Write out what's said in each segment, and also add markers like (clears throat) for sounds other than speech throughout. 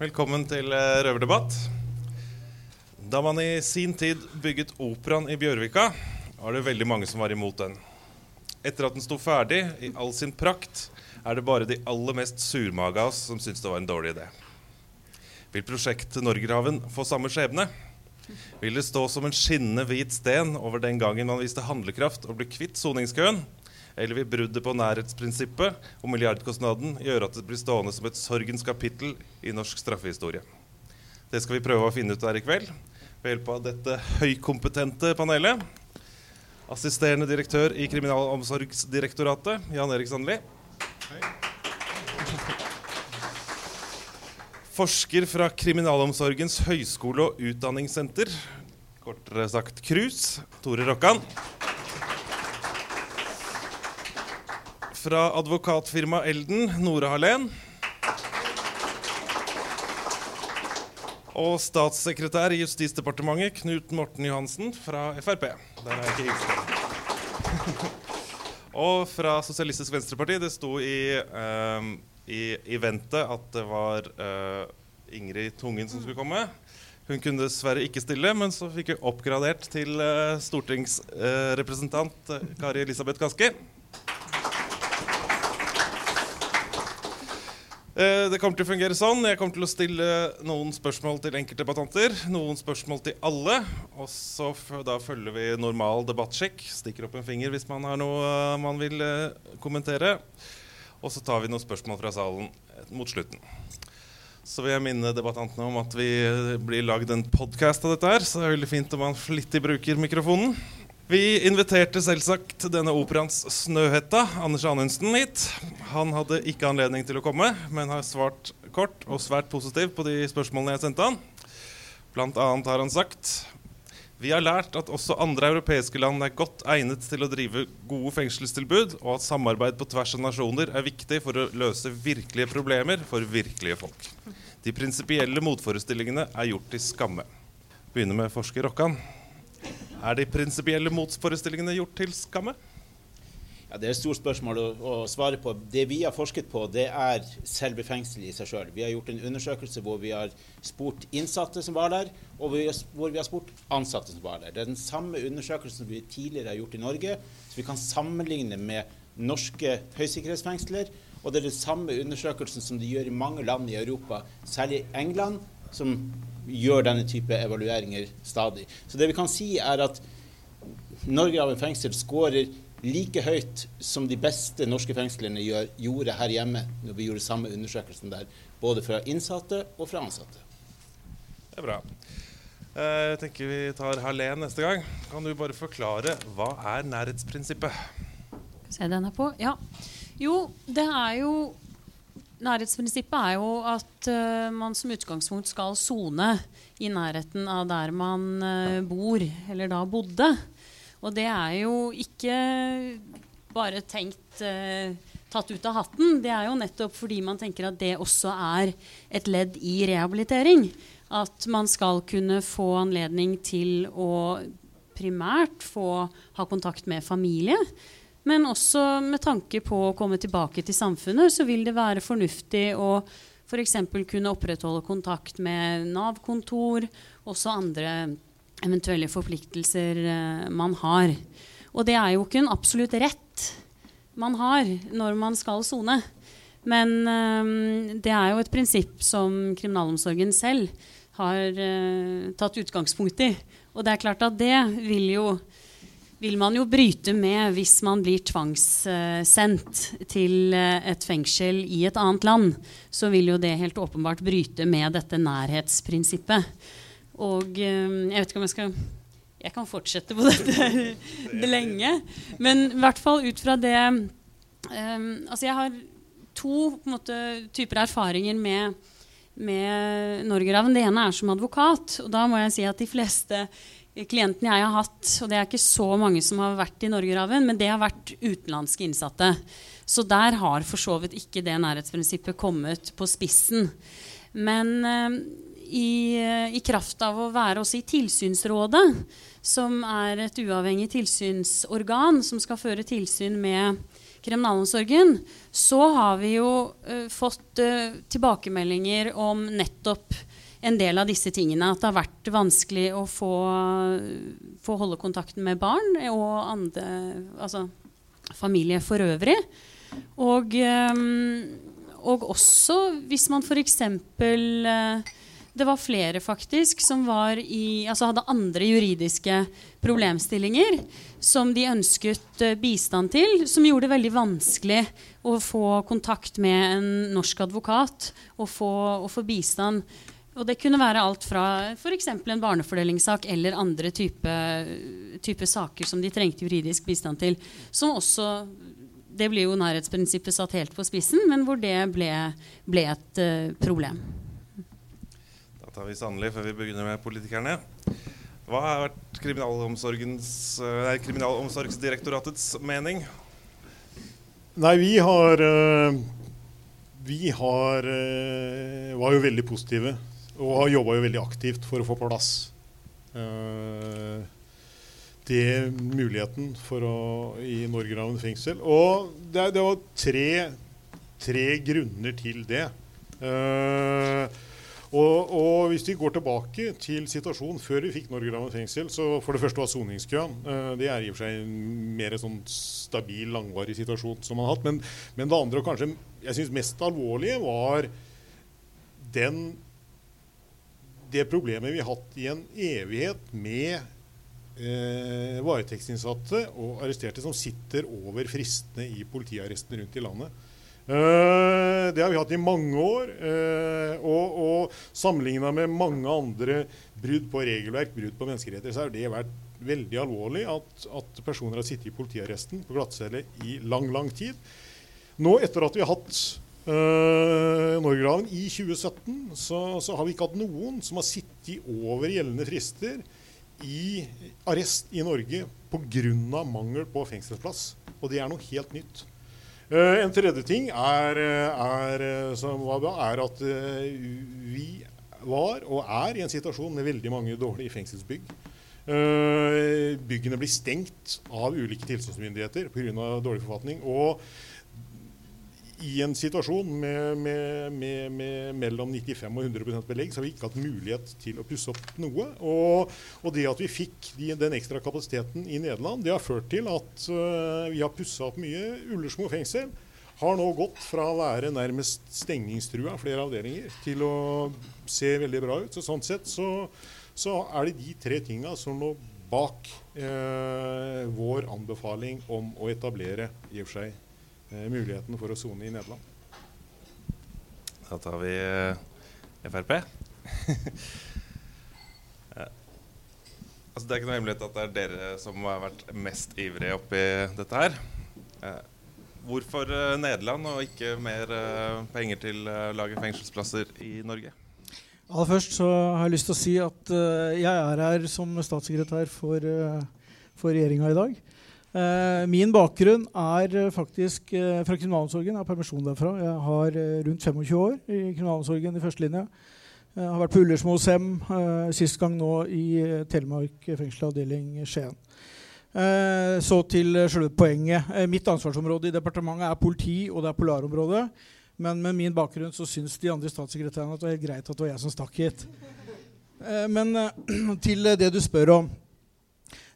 Velkommen til eh, Røverdebatt. Da man i sin tid bygget operaen i Bjørvika, var det veldig mange som var imot den. Etter at den sto ferdig i all sin prakt, er det bare de aller mest surmaga av oss som syns det var en dårlig idé. Vil prosjektet Norgerhaven få samme skjebne? Vil det stå som en skinnende hvit sten over den gangen man viste handlekraft og ble kvitt soningskøen? Eller vil bruddet på nærhetsprinsippet og milliardkostnaden gjøre at det blir stående som et sorgens kapittel i norsk straffehistorie? Det skal vi prøve å finne ut her i kveld ved hjelp av dette høykompetente panelet. Assisterende direktør i Kriminalomsorgsdirektoratet, Jan Erik Sandli. Forsker fra Kriminalomsorgens høyskole- og utdanningssenter, kortere sagt KRUS, Tore Rokkan. Fra advokatfirmaet Elden, Nore Hallén. Og statssekretær i Justisdepartementet, Knut Morten Johansen fra Frp. Der er jeg ikke hilst. (laughs) Og fra Sosialistisk Venstreparti. Det sto i, um, i, i ventet at det var uh, Ingrid Tungen som skulle komme. Hun kunne dessverre ikke stille, men så fikk hun oppgradert til eh, stortingsrepresentant eh, Kari Elisabeth Kaski. Det kommer til å fungere sånn. Jeg kommer til å stille noen spørsmål til enkeltdebattanter. Noen spørsmål til alle. Og så da følger vi normal debattsjekk. Stikker opp en finger hvis man har noe eh, man vil eh, kommentere. Og så tar vi noen spørsmål fra salen eh, mot slutten. Så vil jeg minne debattantene om at vi eh, blir lagd en podkast av dette her, så det er veldig fint om man flittig bruker mikrofonen. Vi inviterte selvsagt denne operaens Snøhetta, Anders Anundsen, hit. Han hadde ikke anledning til å komme, men har svart kort og svært positivt på de spørsmålene jeg sendte han. Blant annet har han sagt vi har lært at også andre europeiske land er godt egnet til å drive gode fengselstilbud, og at samarbeid på tvers av nasjoner er viktig for å løse virkelige problemer for virkelige folk. De prinsipielle motforestillingene er gjort til skamme. Begynner med forsker Rokkan. Er de prinsipielle motforestillingene gjort til skamme? Ja, Det er et stort spørsmål å, å svare på. Det vi har forsket på, det er selve fengselet i seg sjøl. Vi har gjort en undersøkelse hvor vi har spurt innsatte som var der, og vi hvor vi har spurt ansatte som var der. Det er den samme undersøkelsen vi tidligere har gjort i Norge, så vi kan sammenligne med norske høysikkerhetsfengsler. Og det er den samme undersøkelsen som de gjør i mange land i Europa, særlig England, som gjør denne type evalueringer stadig. Så det vi kan si, er at Norgerhaven fengsel skårer like høyt som de beste norske fengslene gjør, gjorde her hjemme når vi gjorde samme undersøkelsen der, både fra innsatte og fra ansatte. Det er bra. Eh, Jeg tenker vi tar Hallén neste gang. Kan du bare forklare hva er nærhetsprinsippet? Se den er på. Ja. Jo, det er jo Nærhetsprinsippet er jo at uh, man som utgangspunkt skal sone i nærheten av der man uh, bor, eller da bodde. Og det er jo ikke bare tenkt uh, tatt ut av hatten. Det er jo nettopp fordi man tenker at det også er et ledd i rehabilitering. At man skal kunne få anledning til å primært få ha kontakt med familie. Men også med tanke på å komme tilbake til samfunnet, så vil det være fornuftig å f.eks. kunne opprettholde kontakt med Nav-kontor, også andre eventuelle forpliktelser eh, man har. Og det er jo ikke en absolutt rett man har når man skal sone. Men eh, det er jo et prinsipp som kriminalomsorgen selv har eh, tatt utgangspunkt i. Og det er klart at det vil jo vil man jo bryte med hvis man blir tvangssendt til eh, et fengsel i et annet land. Så vil jo det helt åpenbart bryte med dette nærhetsprinsippet. Og eh, jeg vet ikke om jeg skal Jeg kan fortsette på (laughs) dette lenge. Men i hvert fall ut fra det eh, Altså jeg har to måte, typer erfaringer med med Norgerhaven. Det ene er som advokat. Og da må jeg si at de fleste klientene jeg har hatt, og det er ikke så mange som har vært i Norgerhaven, men det har vært utenlandske innsatte. Så der har for så vidt ikke det nærhetsprinsippet kommet på spissen. Men eh, i, i kraft av å være også i Tilsynsrådet, som er et uavhengig tilsynsorgan som skal føre tilsyn med kriminalomsorgen, så har vi jo eh, fått eh, tilbakemeldinger om nettopp en del av disse tingene. At det har vært vanskelig å få, få holde kontakten med barn og andre, altså familie for øvrig. Og, um, og også hvis man f.eks. Uh, det var flere faktisk som i, altså hadde andre juridiske problemstillinger som de ønsket uh, bistand til, som gjorde det veldig vanskelig å få kontakt med en norsk advokat og få, og få bistand. Og det kunne være alt fra f.eks. en barnefordelingssak eller andre type, type, saker som de trengte juridisk bistand til. Som også Det blir jo nærhetsprinsippet satt helt på spissen, men hvor det ble, ble et uh, problem tar vi sannelig før vi begynner med politikerne. Hva har vært nei, Kriminalomsorgsdirektoratets mening? Nei, vi har uh Vi har, eh, var jo veldig positive og har jobba veldig aktivt for å få plass det muligheten for å i Norgerhaven fengsel. Og det, det var tre, tre, grunner til det. Uh, og, og, hvis vi går tilbake til situasjonen før vi fikk Norgerhaven fengsel, så for det første var soningskøen. Uh, det er i og for seg en mer sånn stabil, langvarig situasjon som man har hatt. Men, men det andre, og kanskje jeg synes mest alvorlige, var den, det problemet vi har hatt i en evighet med eh, varetektsinnsatte og arresterte som sitter over fristene i politiarresten rundt i landet. Eh, det har vi hatt i mange år. Eh, og, og sammenligna med mange andre brudd på regelverk, brudd på menneskerettigheter, så har det vært veldig alvorlig at, at personer har sittet i politiarresten på glattcelle i lang, lang tid. Nå etter at vi har hatt uh, Norgerhaven i 2017, så, så, har vi ikke hatt noen som har sittet over gjeldende frister i arrest i Norge pga. mangel på fengselsplass. Og det er noe helt nytt. Uh, en tredje ting er, eh, er, eh, bra, er at uh, vi var og er i en situasjon med veldig mange dårlige fengselsbygg. Uh, byggene blir stengt av ulike tilsynsmyndigheter pga. dårlig forfatning. Og i en situasjon med, med, med, med, mellom 95 og 100% belegg, så har vi ikke hatt mulighet til å pusse opp noe. Og, og det at vi fikk de, den ekstra kapasiteten i Nederland, det har ført til at uh, vi har pussa opp mye. Ullersmo fengsel har nå gått fra å være nærmest stengningstrua flere avdelinger til å se veldig bra ut. Så sånn sett så, så er det de tre tinga som lå bak uh, vår anbefaling om å etablere i og for seg Eh, muligheten for å sone i Nederland. Da tar vi eh, Frp. Eh, (laughs) altså, det er ikke noe hemmelighet at det er dere som har vært mest ivrige oppi dette her. Hvorfor Nederland og ikke mer penger til å lage fengselsplasser i Norge? Aller først så har jeg lyst til å si at jeg er her som statssekretær for, for regjeringa i dag. Uh, min bakgrunn er uh, faktisk uh, fra kriminalomsorgen. Jeg har permisjon derfra. Jeg har rundt 25 år i kriminalomsorgen i førstelinja. Har vært på Ullersmo SEM sist gang nå i Telemark fengsel avdeling Skien. så til selve poenget. mitt ansvarsområde i departementet er politi, og det er polarområdet. Men med min bakgrunn så syns de andre statssekretærene at det var helt greit at det var jeg som stakk hit. men (clears throat) til det du spør om.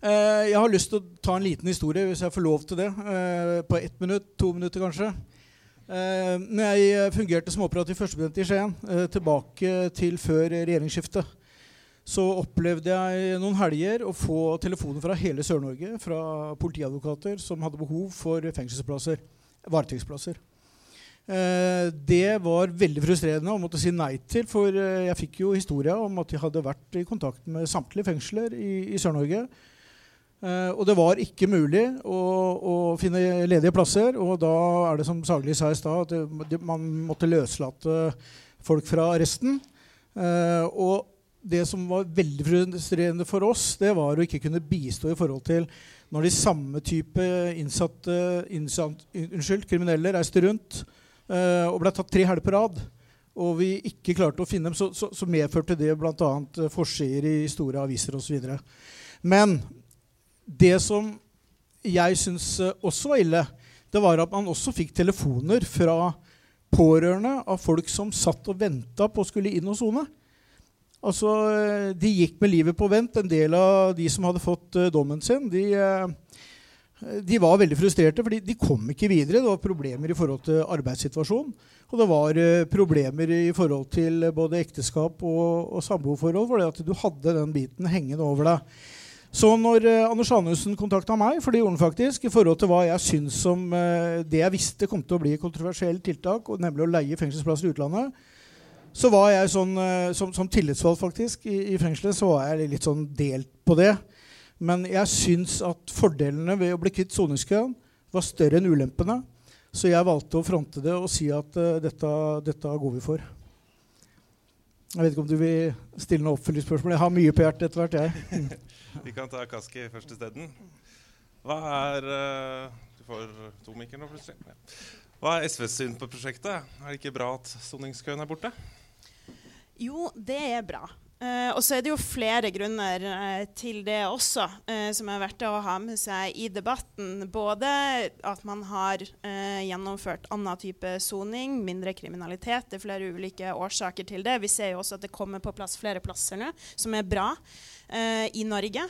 Eh, jeg har lyst til å ta en liten historie, hvis jeg får lov til det. Eh, på ett minutt, to minutter kanskje. Eh, når jeg fungerte som operativ førstepresident i Skien, tilbake til før regjeringsskiftet, så opplevde jeg noen helger å få telefoner fra hele Sør-Norge, fra politiadvokater som hadde behov for fengselsplasser, varetektsplasser. det var veldig frustrerende å måtte si nei til, for jeg fikk jo historia om at de hadde vært i kontakt med samtlige fengsler i, i Sør-Norge og det var ikke mulig å, å, finne ledige plasser. Og da er det som Sagli sa i stad, at man måtte løslate folk fra arresten. Uh, og det som var veldig frustrerende for oss, det var å ikke kunne bistå i forhold til når de samme type innsatte, innsatt, unnskyld, kriminelle reiste rundt uh, og ble tatt tre helger på rad, og vi ikke klarte å finne dem, så, så, så medførte det bl.a. forsider i store aviser osv. Men det som jeg syns eh, også var ille, det var at man også fikk telefoner fra pårørende av folk som satt og venta på å skulle inn og sone. Altså, eh, de gikk med livet på vent. En del av de som hadde fått uh, dommen sin, de, de, var veldig frustrerte, for de kom ikke videre. Det var problemer i forhold til arbeidssituasjonen. Og det var problemer i forhold til både ekteskap og, og samboerforhold, fordi at du hadde den biten hengende over deg. Så når uh, Anders Anundsen kontakta meg, for det gjorde han faktisk, i forhold til hva jeg syns om uh, det jeg visste kom til å bli et tiltak, nemlig å leie fengselsplasser i utlandet, så var jeg sånn, uh, som, som, tillitsvalgt faktisk i, i, fengselet, så var jeg litt sånn delt på det. Men jeg syns at fordelene ved å bli kvitt soningskøen var større enn ulempene. Så jeg valgte å fronte det og si at dette, dette går vi for. Jeg vet ikke om du vil stille noen oppfølgingsspørsmål. Jeg har mye på hjertet etter hvert. jeg. (laughs) Vi kan ta Kaski først isteden. Hva er uh, Du får to mikker nå, plutselig. Hva er SVs syn på prosjektet? Er det ikke bra at soningskøen er borte? Jo, det er bra. Uh, og så er det jo flere grunner uh, til det også, uh, som er verdt å ha med seg i debatten. Både at man har gjennomført annen type soning, mindre kriminalitet. Det er flere ulike årsaker til det. Vi ser jo også at det kommer på plass flere plasser nå, som er bra i Norge.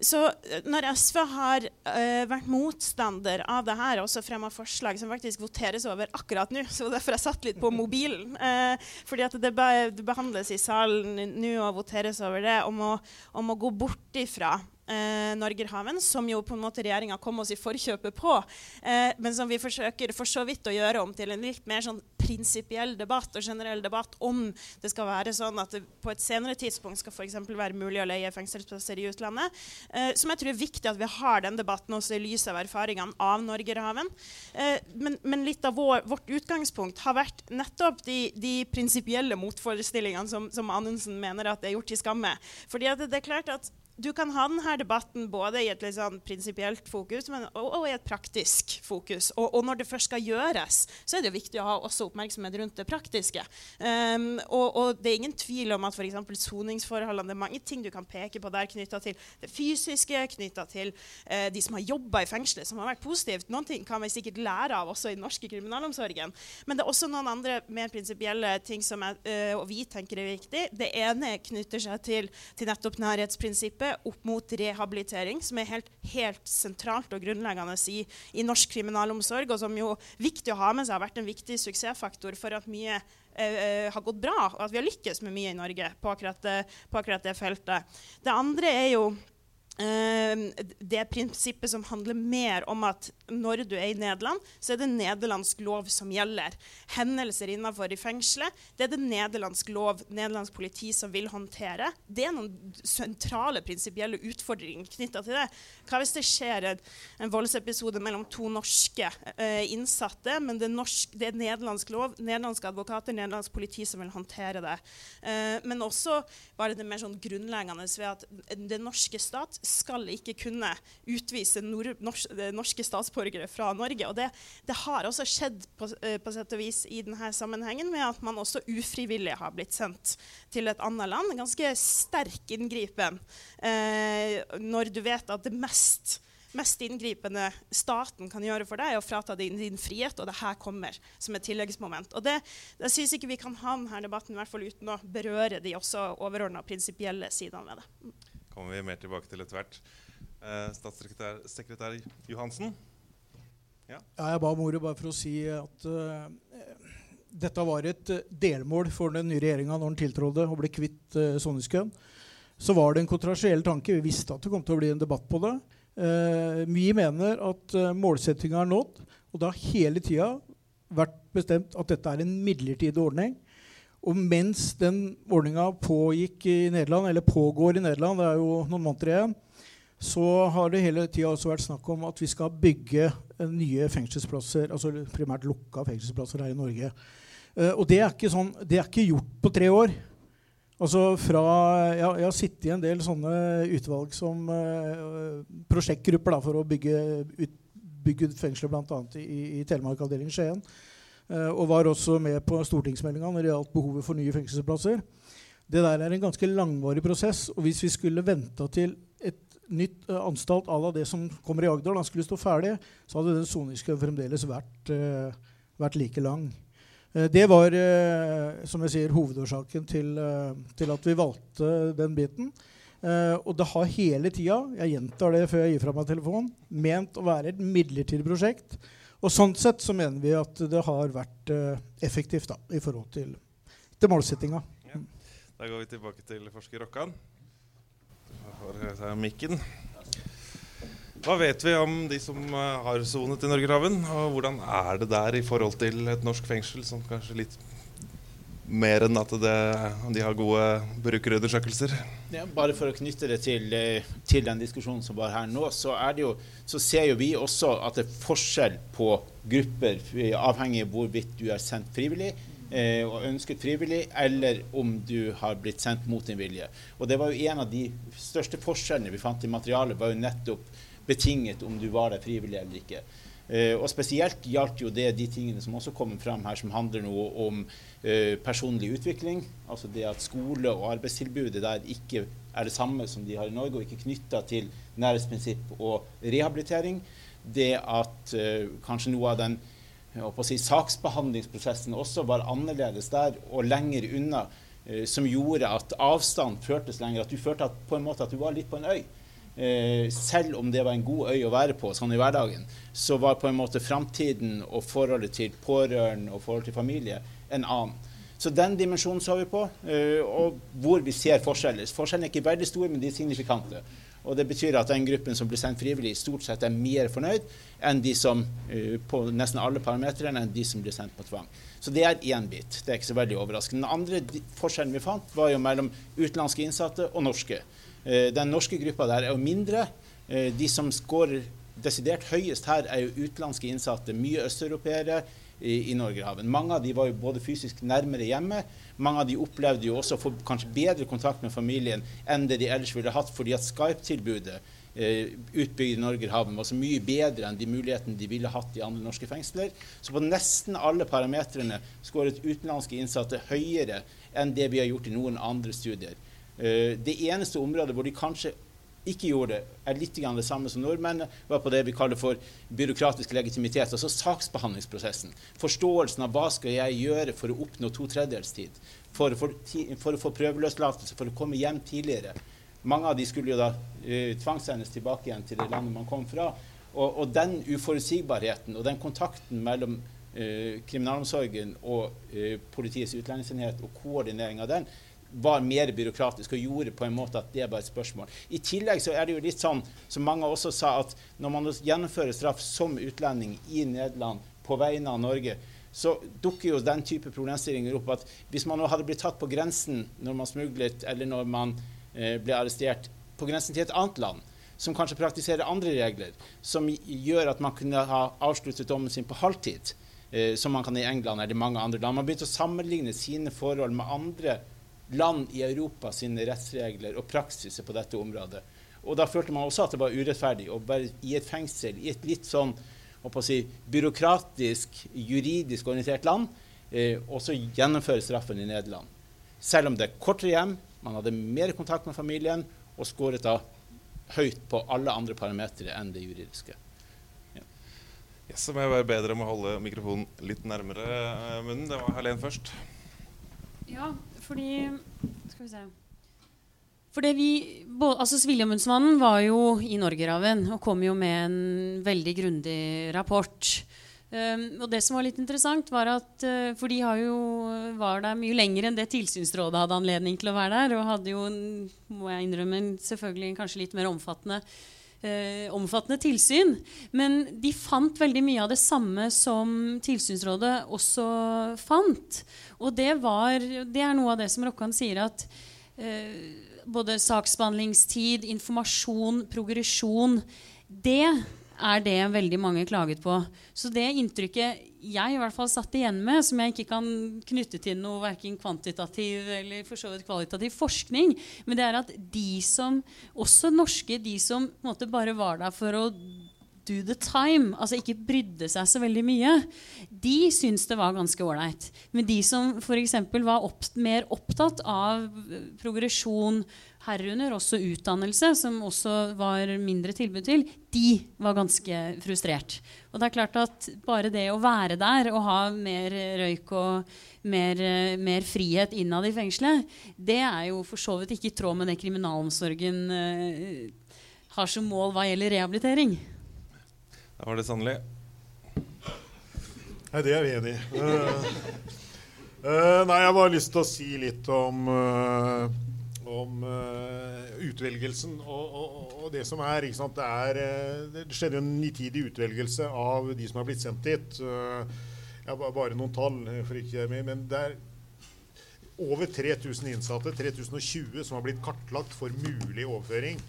Så eh, når SV har uh, vært motstander av det her, og også fremma forslag som faktisk voteres over akkurat nå, (laughs) så derfor jeg satt litt på mobilen, uh, fordi at det, be behandles i salen nå og voteres over det, om å, om å gå bort ifra eh, Norgerhaven, som jo på en måte regjeringa kom oss i forkjøpet på, eh, men som vi forsøker for så vidt å gjøre om til en litt mer sånn prinsipiell debatt og generell debatt om det skal være sånn at det på et senere tidspunkt skal f.eks. være mulig å leie fengselsplasser i utlandet. Eh, som jeg tror er viktig at vi har den debatten også i lys av erfaringene av Norgerhaven. Eh, men, men, litt av vår, vårt utgangspunkt har vært nettopp de, de prinsipielle motforestillingene som, som Anundsen mener at det er gjort til skamme. Fordi det, det er klart at du kan ha denne debatten både i et litt sånn prinsipielt fokus men, og, og, i et praktisk fokus. Og, og, når det først skal gjøres, så er det viktig å ha også oppmerksomhet rundt det praktiske. Um, og, og, det er ingen tvil om at f.eks. soningsforholdene Det er mange ting du kan peke på der knytta til det fysiske, knytta til uh, de som har jobba i fengselet, som har vært positivt. Noen ting kan vi sikkert lære av også i den norske kriminalomsorgen. Men det er også noen andre mer prinsipielle ting som jeg, uh, og vi tenker er viktig. Det ene knytter seg til, til nettopp nærhetsprinsippet opp mot rehabilitering, som er helt, helt sentralt og grunnleggende i, i, norsk kriminalomsorg, og som jo viktig å ha med seg har vært en viktig suksessfaktor for at mye uh, har gått bra, og at vi har lykkes med mye i Norge på akkurat, det, på akkurat det feltet. Det andre er jo det prinsippet som handler mer om at når du er i Nederland, så er det nederlandsk lov som gjelder. Hendelser innenfor i fengselet, det er det nederlandsk lov, nederlandsk politi som vil håndtere. Det er noen sentrale prinsipielle utfordringer knytta til det. Hva hvis det skjer en, en voldsepisode mellom to norske uh, innsatte, men det norsk, det er, nederlandsk lov, nederlandske advokater, nederlandsk politi som vil håndtere det. Uh, men også bare det mer sånn grunnleggende ved at den norske stat skal ikke kunne utvise norske statsborgere fra Norge. Og det, det har også skjedd på, uh, på, sett og vis i denne sammenhengen med at man også ufrivillig har blitt sendt til et annet land. Ganske sterk inngripen uh, når du vet at det mest mest inngripende staten kan gjøre for deg, er å frata din, din, frihet, og det her kommer som et tilleggsmoment. Og det, Jeg syns ikke vi kan ha denne debatten i hvert fall uten å berøre de også overordna prinsipielle sidene ved det kommer vi mer tilbake til etter hvert. Eh, statssekretær Johansen? Ja. ja. jeg ba om ordet bare for å si at uh, dette var et delmål for den nye regjeringa når den tiltrådte å bli kvitt uh, soningskøen. Så var det en kontrasiell tanke. Vi visste at det kom til å bli en debatt på det. Uh, vi mener at uh, målsettinga er nådd, og det har hele tida vært bestemt at dette er en midlertidig ordning. Og mens den ordninga pågikk i Nederland, eller pågår i Nederland, det er jo noen måneder igjen, så har det hele tida vært snakk om at vi skal bygge eh, nye fengselsplasser, altså primært lukka fengselsplasser her i Norge. Uh, og det er, sånn, det er, ikke gjort på tre år. Altså fra, ja, jeg har sittet i en del sånne utvalg som uh, prosjektgrupper da, for å bygge, ut, bygge fengsler bl.a. i, i Telemark avdeling Skien. Eh, og var også med på stortingsmeldinga når det gjaldt behovet for nye fengselsplasser. Det der er en ganske langvarig prosess. Og hvis vi skulle venta til et nytt uh, anstalt à la det som kommer i Agder, da skulle stå ferdig, så hadde den soningskøen fremdeles vært, uh, vært, like lang. Uh, det var som jeg sier, hovedårsaken til, til, at vi valgte den biten. og det har hele tida, jeg gjentar det før jeg gir fra meg telefonen, ment å være et midlertidig prosjekt. Og sånn sett så mener vi at det har vært effektivt da, i forhold til, til målsettinga. Ja. Da går vi tilbake til forsker Rokkan mikken. Hva vet vi om de som eh, har sonet i Norgerhaven, og hvordan er det der i forhold til et norsk fengsel som kanskje litt mer enn at det, de har gode brukerundersøkelser? Ja, bare for å knytte det til, eh, til, den diskusjonen som var her nå, så, jo, så, ser jo vi også at det er forskjell på grupper, avhengig av hvorvidt du er sendt frivillig eh, og ønsket frivillig, eller om du har blitt sendt mot din vilje. Og det var jo En av de største forskjellene vi fant i materialet, var jo nettopp betinget om du var der frivillig eller ikke. Eh, og Spesielt gjaldt jo det de tingene som også kommer fram her, som handler noe om eh, personlig utvikling. Altså det at skole- og arbeidstilbudet der ikke er det samme som de har i Norge, og ikke knytta til nærhetsprinsipp og rehabilitering. Det at eh, kanskje noe av den si, saksbehandlingsprosessen også var annerledes der og lenger unna, som gjorde at avstand førtes lenger. At du følte at, på en måte at du var litt på en øy. Eh, selv om det var en god øy å være på sånn i hverdagen, så var på en måte framtiden og forholdet til pårørende og forholdet til familie en annen. Så den dimensjonen så vi på, eh, og hvor vi ser forskjeller. Forskjellene er ikke veldig store, men de er signifikante. Og Det betyr at den gruppen som blir sendt frivillig, stort sett er mer fornøyd enn de som uh, på nesten alle parametrene enn de som blir sendt på tvang. Så det er én bit. Det er ikke så veldig overraskende. Den andre forskjellen vi fant, var jo mellom utenlandske innsatte og norske. Uh, den norske gruppa der er jo mindre. Uh, de som scorer desidert høyest her, er jo utenlandske innsatte. Mye østeuropeere i, i Norgerhaven. Mange av de var jo både fysisk nærmere hjemme. Mange av de opplevde jo også å få kanskje bedre kontakt med familien enn det de ellers ville hatt, fordi at Skype-tilbudet eh, utbygd i Norgerhaven var så mye bedre enn de mulighetene de ville hatt i andre norske fengsler. Så på nesten alle parametrene skåret utenlandske innsatte høyere enn det vi har gjort i noen andre studier. Eh, det eneste området hvor de kanskje ikke gjorde det, er litt det samme som nordmennene, var på det vi kaller for byråkratisk legitimitet, altså saksbehandlingsprosessen. Forståelsen av hva skal jeg gjøre for å oppnå to tredjedelstid, for, for, for å få prøveløslatelse, for å komme hjem tidligere. Mange av de skulle jo da uh, tvangssendes tilbake igjen til det landet man kom fra. Og, og den uforutsigbarheten og den kontakten mellom uh, kriminalomsorgen og uh, Politiets utlendingsenhet og koordinering av den, var mer byråkratisk og gjorde på en måte at det var et spørsmål. I tillegg så er det jo litt sånn, som mange også sa, at når man gjennomfører straff som utlending i Nederland på vegne av Norge, så dukker jo den type problemstillinger opp at hvis man nå hadde blitt tatt på grensen når man smuglet, eller når man eh, ble arrestert på grensen til et annet land, som kanskje praktiserer andre regler, som gjør at man kunne ha avsluttet dommen sin på halvtid, eh, som man kan i England eller mange andre land. Man begynte å sammenligne sine forhold med andre land i Europa sine rettsregler og praksiser på dette området. Og da følte man også at det var urettferdig å være i et fengsel i et litt sånn si, byråkratisk, juridisk orientert land, eh, og så gjennomføre straffen i Nederland. Selv om det er kortere hjem, man hadde mer kontakt med familien og skåret da høyt på alle andre parametere enn det juridiske. Ja. Yes, så må jeg være bedre med å holde mikrofonen litt nærmere eh, munnen. Det var Helen først. Ja, fordi Skal vi se. Fordi vi, altså Sivilombudsmannen var jo i Norgerhaven og kom jo med en veldig grundig rapport. Um, og det som var litt interessant, var at uh, For de jo, var der mye lenger enn det tilsynsrådet hadde anledning til å være der. Og hadde jo, må jeg innrømme, selvfølgelig kanskje litt mer omfattende, uh, omfattende tilsyn. Men de fant veldig mye av det samme som Tilsynsrådet også fant. Og det, var, det er noe av det som Rokkan sier at eh, både saksbehandlingstid, informasjon, progresjon Det er det veldig mange klaget på. Så det inntrykket jeg i hvert fall satt igjen med, som jeg ikke kan knytte til noe verken kvantitativ eller for så vidt kvalitativ forskning, men det er at de som, også norske, de som måte bare var der for å do the time, altså ikke brydde seg så veldig mye, de syntes det var ganske ålreit. Men de som f.eks. var opp, mer opptatt av progresjon, herunder også utdannelse, som også var mindre tilbud til, de var ganske frustrert. Og det er klart at bare det å være der og ha mer røyk og mer, mer frihet innad i fengselet, det er jo for så vidt ikke i tråd med det kriminalomsorgen uh, har som mål hva gjelder rehabilitering. Da var det sannelig. Nei, det er vi enig i. Uh, uh, nei, jeg har bare lyst til å si litt om, uh, om utvelgelsen og, og, og, det som er. sant, Det, er det skjedde jo en nitidig utvelgelse av de som har blitt sendt dit. Ja, bare noen tall, for ikke men det er over 3000 innsatte, 3020, som har blitt kartlagt for mulig overføring.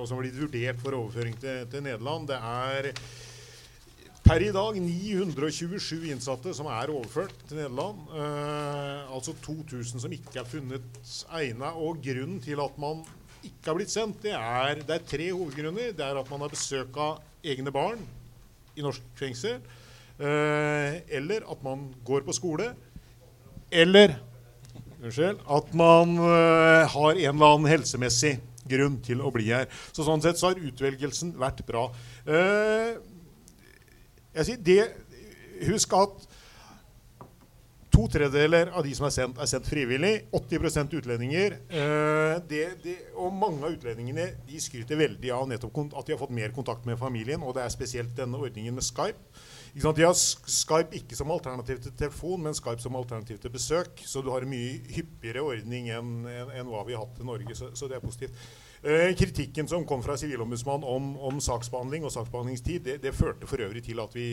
og som har blitt vurdert for overføring til, til Nederland. Det er Per i dag 927 innsatte som er overført til Nederland. Eh, altså 2000 som ikke er funnet egnet. Og grunnen til at man ikke har blitt sendt, det er, det er tre hovedgrunner. Det er at man har besøk av egne barn i norsk fengsel. Eh, eller at man går på skole. Eller unnskyld, at man eh, har en eller annen helsemessig grunn til å bli her. Så sånn sett så har utvelgelsen vært bra. Eh, jeg sier det, Husk at to tredjedeler av de som er sendt, er sendt frivillig. 80 utlendinger. Eh, det, det, og mange av utlendingene de skryter veldig av nettopp at de har fått mer kontakt med familien. Og det er spesielt denne ordningen med Skype. De har Skype ikke som alternativ til telefon, men Skype som alternativ til besøk. Så du har en mye hyppigere ordning enn en, en hva vi har hatt i Norge. Så, så det er positivt. Eh, kritikken som kom fra Sivilombudsmannen om, om, saksbehandling og saksbehandlingstid, det, det, førte for øvrig til at vi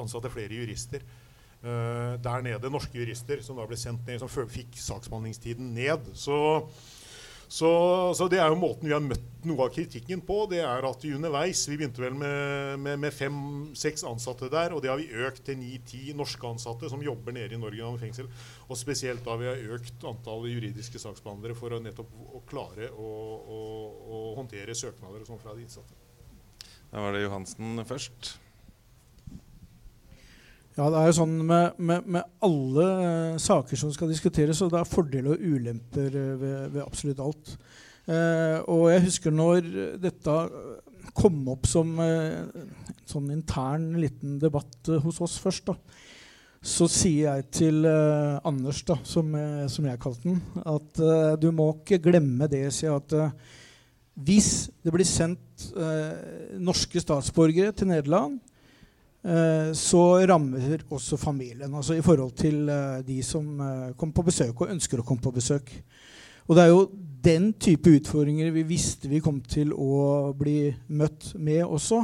ansatte flere jurister der nede. Norske jurister som da ble sendt ned, som fikk saksbehandlingstiden ned. Så så, så, det er jo måten vi har møtt noe av kritikken på. Det er at vi underveis Vi begynte vel med, med, med fem-seks ansatte der, og det har vi økt til ni-ti norske ansatte som jobber nede i Norge gjennom fengsel. Og spesielt da vi har økt antallet juridiske saksbehandlere for å nettopp å klare å, å, å håndtere søknader og sånn fra de innsatte. Da var det Johansen først. Ja, det er jo sånn med, med, med alle uh, saker som skal diskuteres, og det er fordeler og ulemper uh, ved, ved, absolutt alt. Uh, og jeg husker når dette kom opp som en sånn intern liten debatt hos oss først, da, så sier jeg til Anders, da, som, som, jeg kalte den, at du må ikke glemme det, sier jeg, at hvis det blir sendt norske statsborgere til Nederland Eh, så rammer også familien. Altså i forhold til eh, de som eh, kommer på besøk og ønsker å komme på besøk. Og det er jo den type utfordringer vi visste vi kom til å bli møtt med også.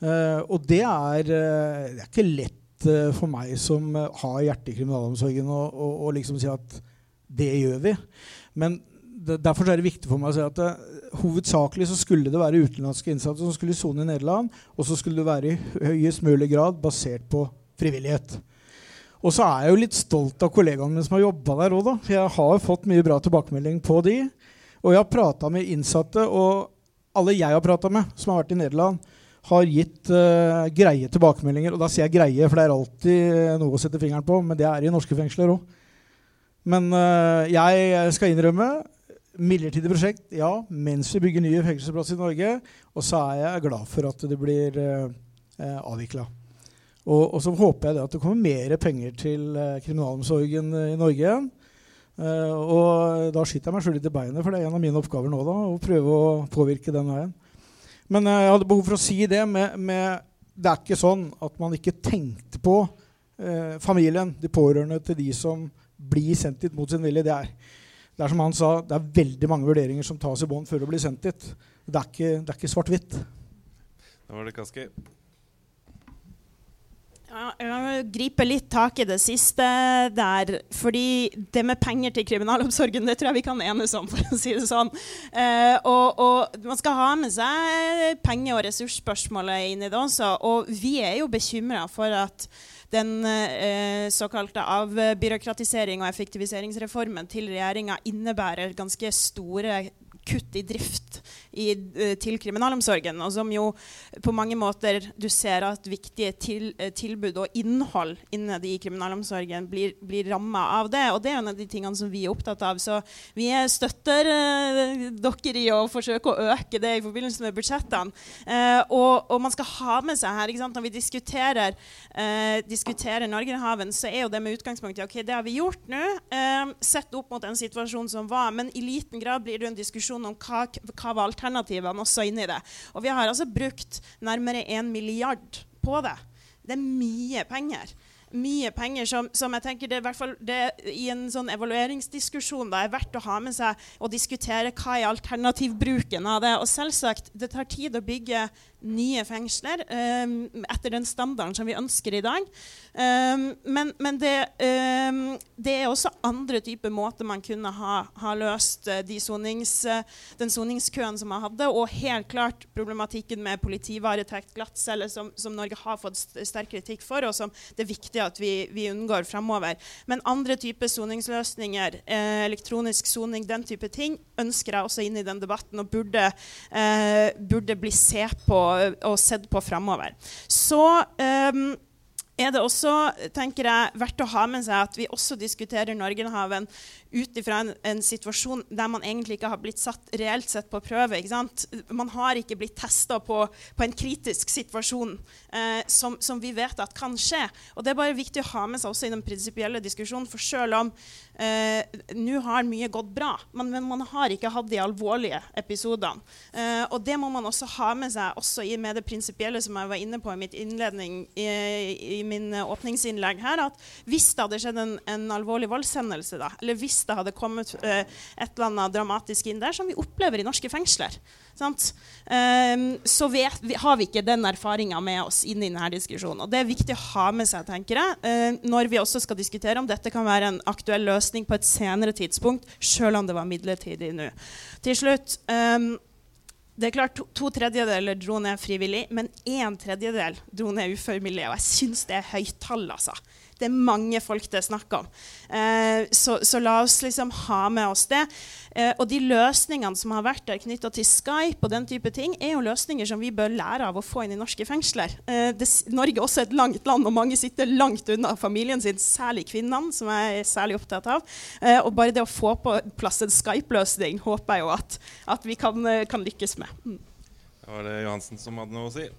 og det er, det er ikke lett for meg som har hjertet i kriminalomsorgen, å liksom si at det gjør vi. Men derfor er det viktig for meg å si at det, hovedsakelig så skulle det være utenlandske innsatte som skulle sone i Nederland, og så skulle det være i høyest mulig grad basert på frivillighet. Og så er jeg jo litt stolt av kollegaene mine som har jobba der òg, For jeg har fått mye bra tilbakemelding på de. Og jeg har prata med innsatte, og alle jeg har prata med som har vært i Nederland, har gitt uh, greie tilbakemeldinger. Og da sier jeg greie, for det er alltid noe å sette fingeren på, men det er i norske fengsler òg. Men uh, jeg skal innrømme Midlertidig prosjekt, ja, mens vi bygger nye fengselsplasser i Norge. Og så er jeg glad for at det blir eh, eh avvikla. Og, og, så håper jeg det at det kommer mer penger til eh, kriminalomsorgen i Norge. Eh, og da skyter jeg meg sjøl litt i beinet, for det er en av mine oppgaver nå. da, Å prøve å påvirke den veien. Men eh, jeg hadde behov for å si det med, med, Det er ikke sånn at man ikke tenkte på eh, familien, de pårørende til de som blir sendt dit mot sin vilje. Det er det er som han sa, det er veldig mange vurderinger som tas i bånd før det blir sendt dit. Det er ikke, ikke svart-hvitt. Da var det Kaski. Ja, jeg griper litt tak i det siste der. fordi det med penger til kriminalomsorgen det tror jeg vi kan enes om. for å si det sånn. Eh, og, og, Man skal ha med seg penge- og ressursspørsmålet inn i det også. Og vi er jo bekymra for at den eh, såkalte avbyråkratisering og effektiviseringsreformen til regjeringa innebærer ganske store kutt i drift i, eh, til kriminalomsorgen, og som jo på mange måter du ser at viktige til, eh, tilbud og innhold innad i kriminalomsorgen blir, blir ramma av det. Og det er en av de tingene som vi er opptatt av. Så vi støtter eh, dere i å forsøke å øke det i forbindelse med budsjettene. Eh, og, og, man skal ha med seg her Når vi diskuterer, eh, diskuterer Norgerhaven, så er jo det med utgangspunkt i ok, det har vi gjort nå. sett opp mot en situasjon som var. Men i liten grad blir det en diskusjon om hva, hva var alternativene også inni det. Og vi har altså brukt nærmere en milliard på det. Det er mye penger mye penger som, som, jeg tenker det, i hvert i en sånn evalueringsdiskusjon da, er verdt å ha med seg og diskutere hva er alternativbruken av det. Og selvsagt, det tar tid å bygge nye fengsler um, etter den standarden som vi ønsker i dag. Um, men, men det, um, det, er også andre typer måter man kunne ha, ha løst uh, de sonings, uh, den soningskøen som man hadde, og helt klart problematikken med politivaretekt, glattcelle, som, som Norge har fått sterk kritikk for, og som det er viktig at vi, vi unngår fremover. Men andre typer soningsløsninger, eh, elektronisk soning, den type ting, ønsker jeg også inn i den debatten og burde, eh, burde bli se på og sett på fremover. Så um, er det også tenker jeg, verdt å ha med seg at vi også diskuterer Norgerhaven ut ifra en, en, situasjon der man egentlig ikke har blitt satt reelt sett på prøve. Man har ikke blitt testa på, på, en kritisk situasjon eh, som, som, vi vet at kan skje. Og Det er bare viktig å ha med seg også i den prinsipielle diskusjonen. For selv om eh, nå har mye gått bra, men, men, man har ikke hatt de alvorlige episodene. Eh, og det må man også ha med seg også i, med det prinsipielle som jeg var inne på i mitt innledning i, i min åpningsinnlegg her, at hvis det hadde skjedd en, en alvorlig voldshendelse, da, eller hvis det hadde kommet eh, et eller annet dramatisk inn der, som vi opplever i norske fengsler. Um, så vet, vi, har vi ikke den erfaringa med oss inn i denne diskusjonen. Og Det er viktig å ha med seg tenker jeg, uh, når vi også skal diskutere om dette kan være en aktuell løsning på et senere tidspunkt, sjøl om det var midlertidig nå. Til slutt um, det er klart To, to tredjedeler dro ned frivillig, men én tredjedel dro ned ufrivillig. Og jeg syns det er høyt tall. altså det er mange folk det er snakk om. Eh, så, så, la oss liksom ha med oss det. Eh, og de løsningene som har vært der knytta til Skype og den type ting, er jo løsninger som vi bør lære av å få inn i norske fengsler. Eh, det, Norge er også et langt land, og mange sitter langt unna familien sin, særlig kvinnene, som jeg er særlig opptatt av. Eh, og bare det å få på plass en Skype-løsning håper jeg jo at, at vi kan, eh, kan lykkes med. Mm. Det var det Johansen som hadde noe å si.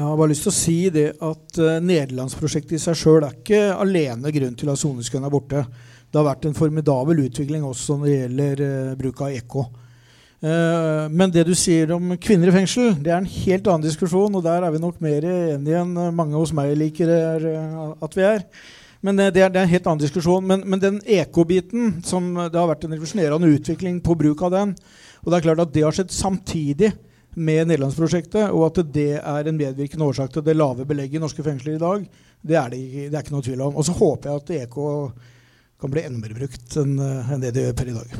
Jeg har bare lyst til å si det at uh, Nederlandsprosjektet i seg sjøl er ikke alene grunn til at soningskøen er borte. Det har vært en formidabel utvikling også når det gjelder uh, bruk av EK. Uh, men det du sier om kvinner i fengsel, det er en helt annen diskusjon. Og der er vi nok mer enige enn mange hos meg liker at vi er. Men det er, det er, en helt annen diskusjon. Men, men den EK-biten, det har vært en revolusjonerende utvikling på bruk av den, og det er klart at det har skjedd samtidig med Nederlandsprosjektet, og at det er en medvirkende årsak til det lave belegget i norske fengsler i dag, det er det, det er ikke noe tvil om. Og så håper jeg at EK kan bli enda mer brukt enn, enn det det gjør per i dag.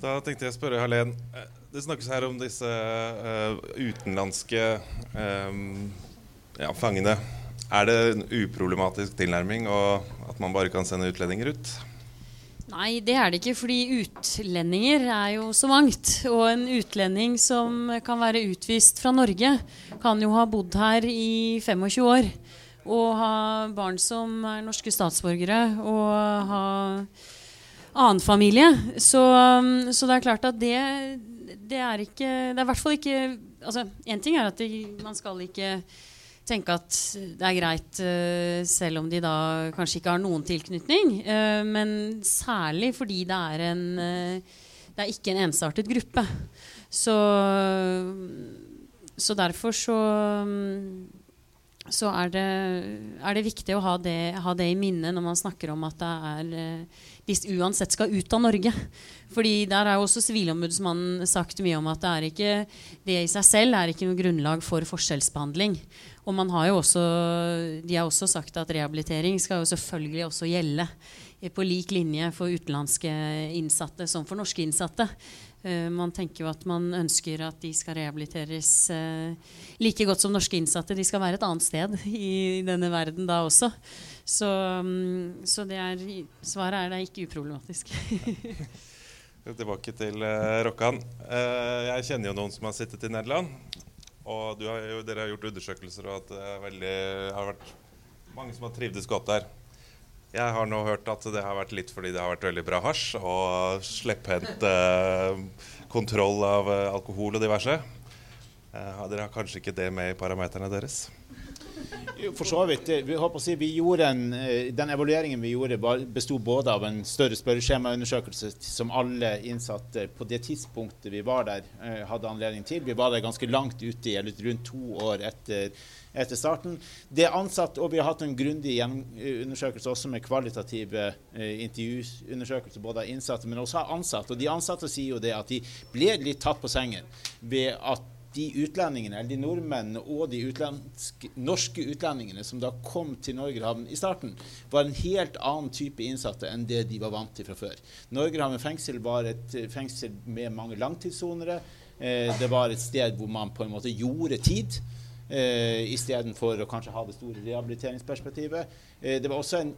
Da tenkte jeg å spørre Helen. Eh, det snakkes her om disse uh, utenlandske um, ja, fangene. Er det en uproblematisk tilnærming og at man bare kan sende utlendinger ut? Nei, det er det ikke. Fordi utlendinger er jo så mangt. Og en utlending som kan være utvist fra Norge, kan jo ha bodd her i 25 år. Og ha barn som er norske statsborgere. Og ha annen familie. Så, så det er klart at det, det er ikke Det er i hvert fall ikke Altså, én ting er at det, man skal ikke tenke at det er greit uh, selv om de da kanskje ikke har noen tilknytning. Uh, men særlig fordi det er en uh, Det er ikke en ensartet gruppe. Så, så derfor så um, så er det, er det, viktig å ha det, ha det, i minne når man snakker om at det er de uansett skal ut av Norge. Fordi der har også Sivilombudsmannen sagt mye om at det er ikke det i seg selv er ikke noe grunnlag for forskjellsbehandling. Og man har jo også, de har også sagt at rehabilitering skal jo selvfølgelig også gjelde på lik linje for utenlandske innsatte som for norske innsatte. Eh, man tenker jo at man ønsker at de skal rehabiliteres eh, like godt som norske innsatte. De skal være et annet sted i denne verden da også. Så, mm, så det er, svaret er da ikke uproblematisk. (laughs) Tilbake til uh, Rokkan. Uh, jeg kjenner jo noen som har sittet i Nederland. Og har jo, dere har gjort undersøkelser, og at det veldig, har vært mange som har trivdes godt der. Jeg har nå hørt at det har vært litt fordi det har vært veldig bra hasj og slepphendt eh, kontroll av alkohol og diverse. dere har kanskje ikke det med i parameterne deres? For så vidt. Vi, si, vi gjorde en, eh, den evalueringen vi gjorde, besto både av en større spørreskjemaundersøkelse som alle innsatte på det tidspunktet vi var der, eh, hadde anledning til. Vi var der ganske langt ute, eller rundt to år etter, etter starten. Det ansatt, og Vi har hatt en grundig undersøkelse også med kvalitative eh, intervjuundersøkelser både av innsatte, men også av ansatte. Og De ansatte sier jo det at de ble litt tatt på sengen ved at de utlendingene, eller de nordmennene og de norske utlendingene som da kom til Norgerhaven i starten, var en helt annen type innsatte enn det de var vant til fra før. Norgerhaven fengsel var et eh, fengsel med mange langtidssonere. Eh, det var et sted hvor man på en måte gjorde tid. Eh, Istedenfor å kanskje ha det store rehabiliteringsperspektivet. Eh, det var også en,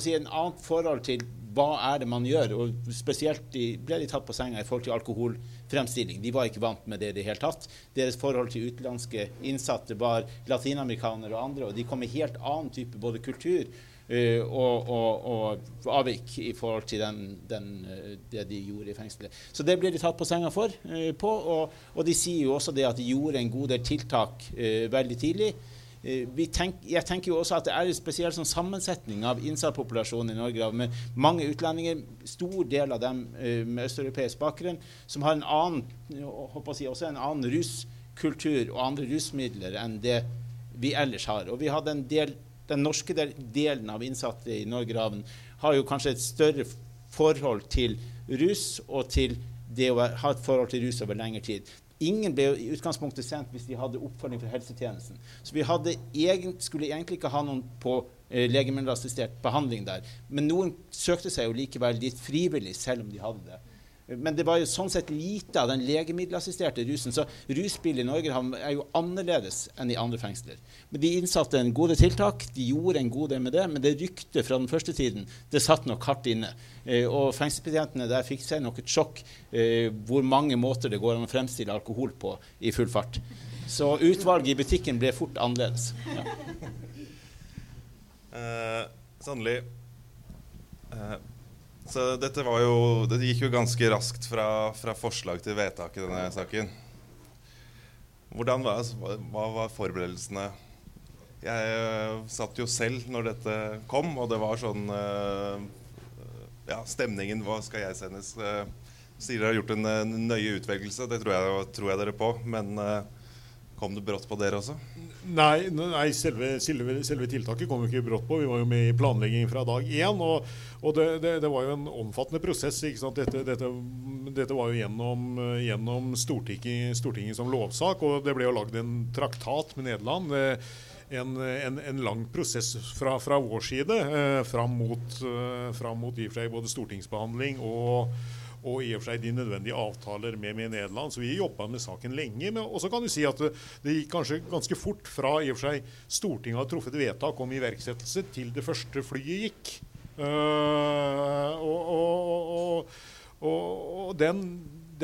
si, en annet forhold til hva er det man gjør. og Spesielt de, ble de tatt på senga i forhold til alkoholfremstilling. De var ikke vant med det i det hele tatt. Deres forhold til utenlandske innsatte var latinamerikanere og andre, og de kom med helt annen type både kultur og, og, og, avvik i forhold til den, den, uh, det de gjorde i fengselet. Så det ble de tatt på senga for. Uh, på, og, og, de sier jo også det at de gjorde en god del tiltak veldig tidlig. Eh, tenk, jeg tenker jo også at det er en spesiell sånn sammensetning av innsattpopulasjonen i Norge med mange utlendinger, stor del av dem med østeuropeisk bakgrunn, som har en annen, si, også en annen ruskultur og andre rusmidler enn det vi ellers har. Og vi hadde en del, Den norske delen av innsatte i Norgerhaven har jo kanskje et større forhold til rus og til det å ha et forhold til rus over lengre tid. Ingen ble i utgangspunktet sendt hvis de hadde oppfølging fra helsetjenesten. Så vi egen, skulle egentlig ikke ha noen på eh, legemiddelassistert behandling der. Men noen søkte seg jo likevel dit frivillig, selv om de hadde det. Men det var jo sånn sett lite av den legemiddelassisterte rusen. Så rusbildet i Norge er jo annerledes enn i andre fengsler. Men de innsatte en gode tiltak. De gjorde en god del med det. Men det ryktet fra den første tiden det satt nok hardt inne. Eh, og fengselsbetjentene der fikk seg nok et sjokk eh, hvor mange måter det går an å fremstille alkohol på i full fart. Så utvalget i butikken ble fort annerledes. Ja. Eh, Sannelig. Uh, dette var jo Det gikk jo ganske raskt fra, fra forslag til vedtak i denne saken. Hvordan var, hva var forberedelsene? Jeg uh, satt jo selv når dette kom, og det var sånn uh, Ja, stemningen Hva skal jeg sendes? Uh, sier dere har gjort en nøye utvelgelse. Det tror jeg, tror jeg dere på. Men kom det brått på dere også? Nei, nei selve, selve, selve, tiltaket kom jo ikke brått på. Vi var jo med i planlegging fra dag én. Og, og det, det, det, var jo en omfattende prosess. Dette, dette, dette, var jo gjennom, gjennom Stortinget, Stortinget, som lovsak, og det ble jo lagd en traktat med Nederland. En, en, en lang prosess fra, fra vår side eh, fram mot, eh, fram mot både stortingsbehandling og og i og for seg de nødvendige avtaler med, med Nederland. Så vi jobba med saken lenge. Og så kan du si at det, gikk kanskje ganske fort fra i og for seg Stortinget hadde truffet vedtak om iverksettelse, til det første flyet gikk. Uh, og, og, og, og den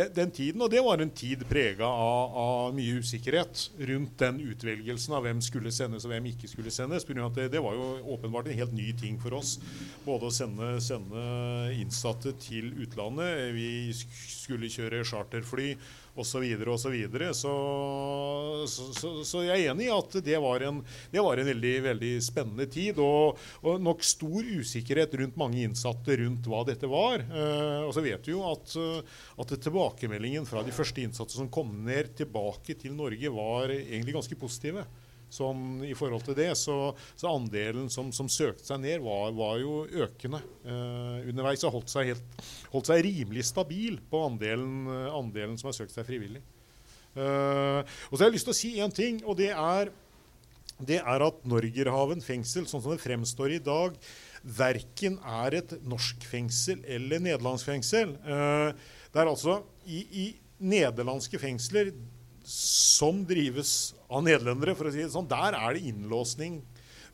den, den, tiden, og det var en tid prega av, av, mye usikkerhet rundt den utvelgelsen av hvem skulle sendes og hvem ikke skulle sendes. Det, det, var jo åpenbart en helt ny ting for oss. Både å sende, sende innsatte til utlandet. Vi skulle kjøre charterfly osv. osv. Så, så, så, så, så jeg er enig i at det var en, det var en veldig, veldig, spennende tid. Og, og, nok stor usikkerhet rundt mange innsatte rundt hva dette var. Eh, og så vet vi jo at, at tilbakemeldingen fra de første innsatte som kom ned tilbake til Norge, var egentlig ganske positive sånn i forhold til det. Så, så andelen som, som, søkte seg ned, var, var jo økende. Eh, underveis Og holdt seg, helt, holdt seg rimelig stabil på andelen, andelen, som har søkt seg frivillig. Eh, og så har jeg lyst til å si én ting, og det er, det er at Norgerhaven fengsel, sånn som det fremstår i dag, verken er et norsk fengsel eller nederlandsfengsel. Eh, det er altså i, i nederlandske fengsler som drives av nederlendere, for å si det sånn, der er det innlåsning.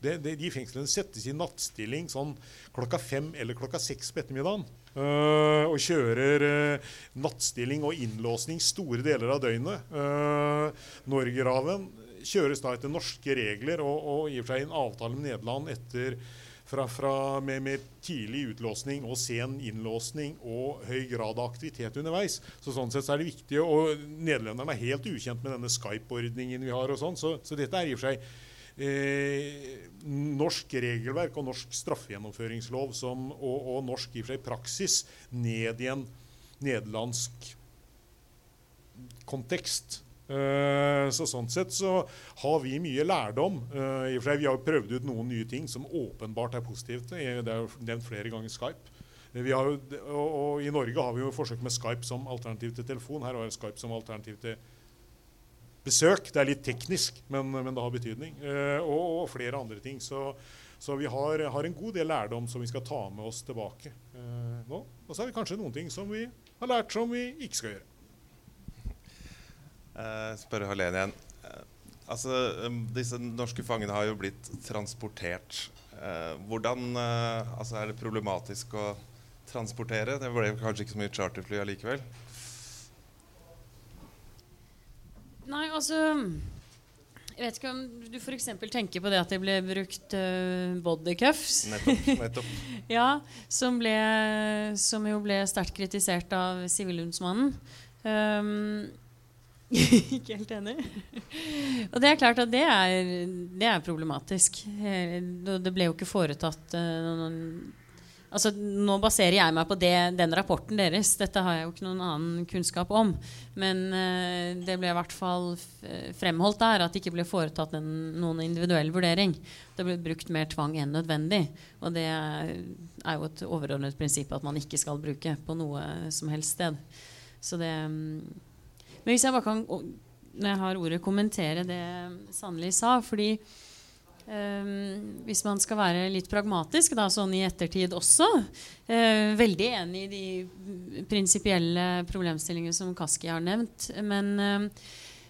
Det, det, de fengslene settes i nattstilling sånn klokka fem eller klokka seks på ettermiddagen. Uh, og kjører uh, nattstilling og innlåsning store deler av døgnet. Uh, Norgerhaven kjøres da etter norske regler og, og i seg en avtale med Nederland etter fra, fra med, med, tidlig utlåsning og sen innlåsning og høy grad av aktivitet underveis. Så sånn sett så er det viktig, og Nederlenderne er helt ukjent med denne Skype-ordningen vi har. og sånn, så, så, dette er i og for seg eh, norsk regelverk og norsk straffegjennomføringslov som, og, og, norsk i seg praksis ned i en nederlandsk kontekst. Uh, så Sånn sett så har vi mye lærdom. Seg, Vi har prøvd ut noen nye ting som åpenbart er positivt. Det er jo nevnt flere ganger Skype. Jo, og, I Norge har vi jo forsøk med Skype som alternativ til telefon. Her har vi Skype som alternativ til besøk. Det er litt teknisk, men, men det har betydning. Og, og, flere andre ting. Så, så vi har, har, en god del lærdom som vi skal ta med oss tilbake nå. Og så er det kanskje noen ting som vi har lært som vi ikke skal gjøre. Uh, spørre Helene igjen. Uh, altså, um, disse norske fangene har jo blitt transportert. Uh, hvordan altså, Er det problematisk å transportere? Det ble kanskje ikke så mye charterfly allikevel? Nei, altså Jeg vet ikke om du f.eks. tenker på det at det ble brukt bodycuffs. Nettopp. nettopp. (laughs) ja, som, ble, som, jo ble sterkt kritisert av Sivilombudsmannen. Um, (laughs) ikke helt enig. (laughs) og det er klart at det er, det er problematisk. Det ble jo ikke foretatt uh, noen Altså, nå baserer jeg meg på det, den rapporten deres. Dette har jeg jo ikke noen annen kunnskap om. Men uh, det ble i hvert fall fremholdt der at det ikke ble foretatt en, noen individuell vurdering. Det ble brukt mer tvang enn nødvendig. Og det er jo et overordnet prinsipp at man ikke skal bruke på noe som helst sted. Så det um, men hvis jeg bare kan, når jeg har ordet, kommentere det Sannelig sa fordi Um, hvis man skal være litt pragmatisk, da, sånn i ettertid også uh, Veldig enig i de prinsipielle problemstillingene som Kaski har nevnt. Men, uh,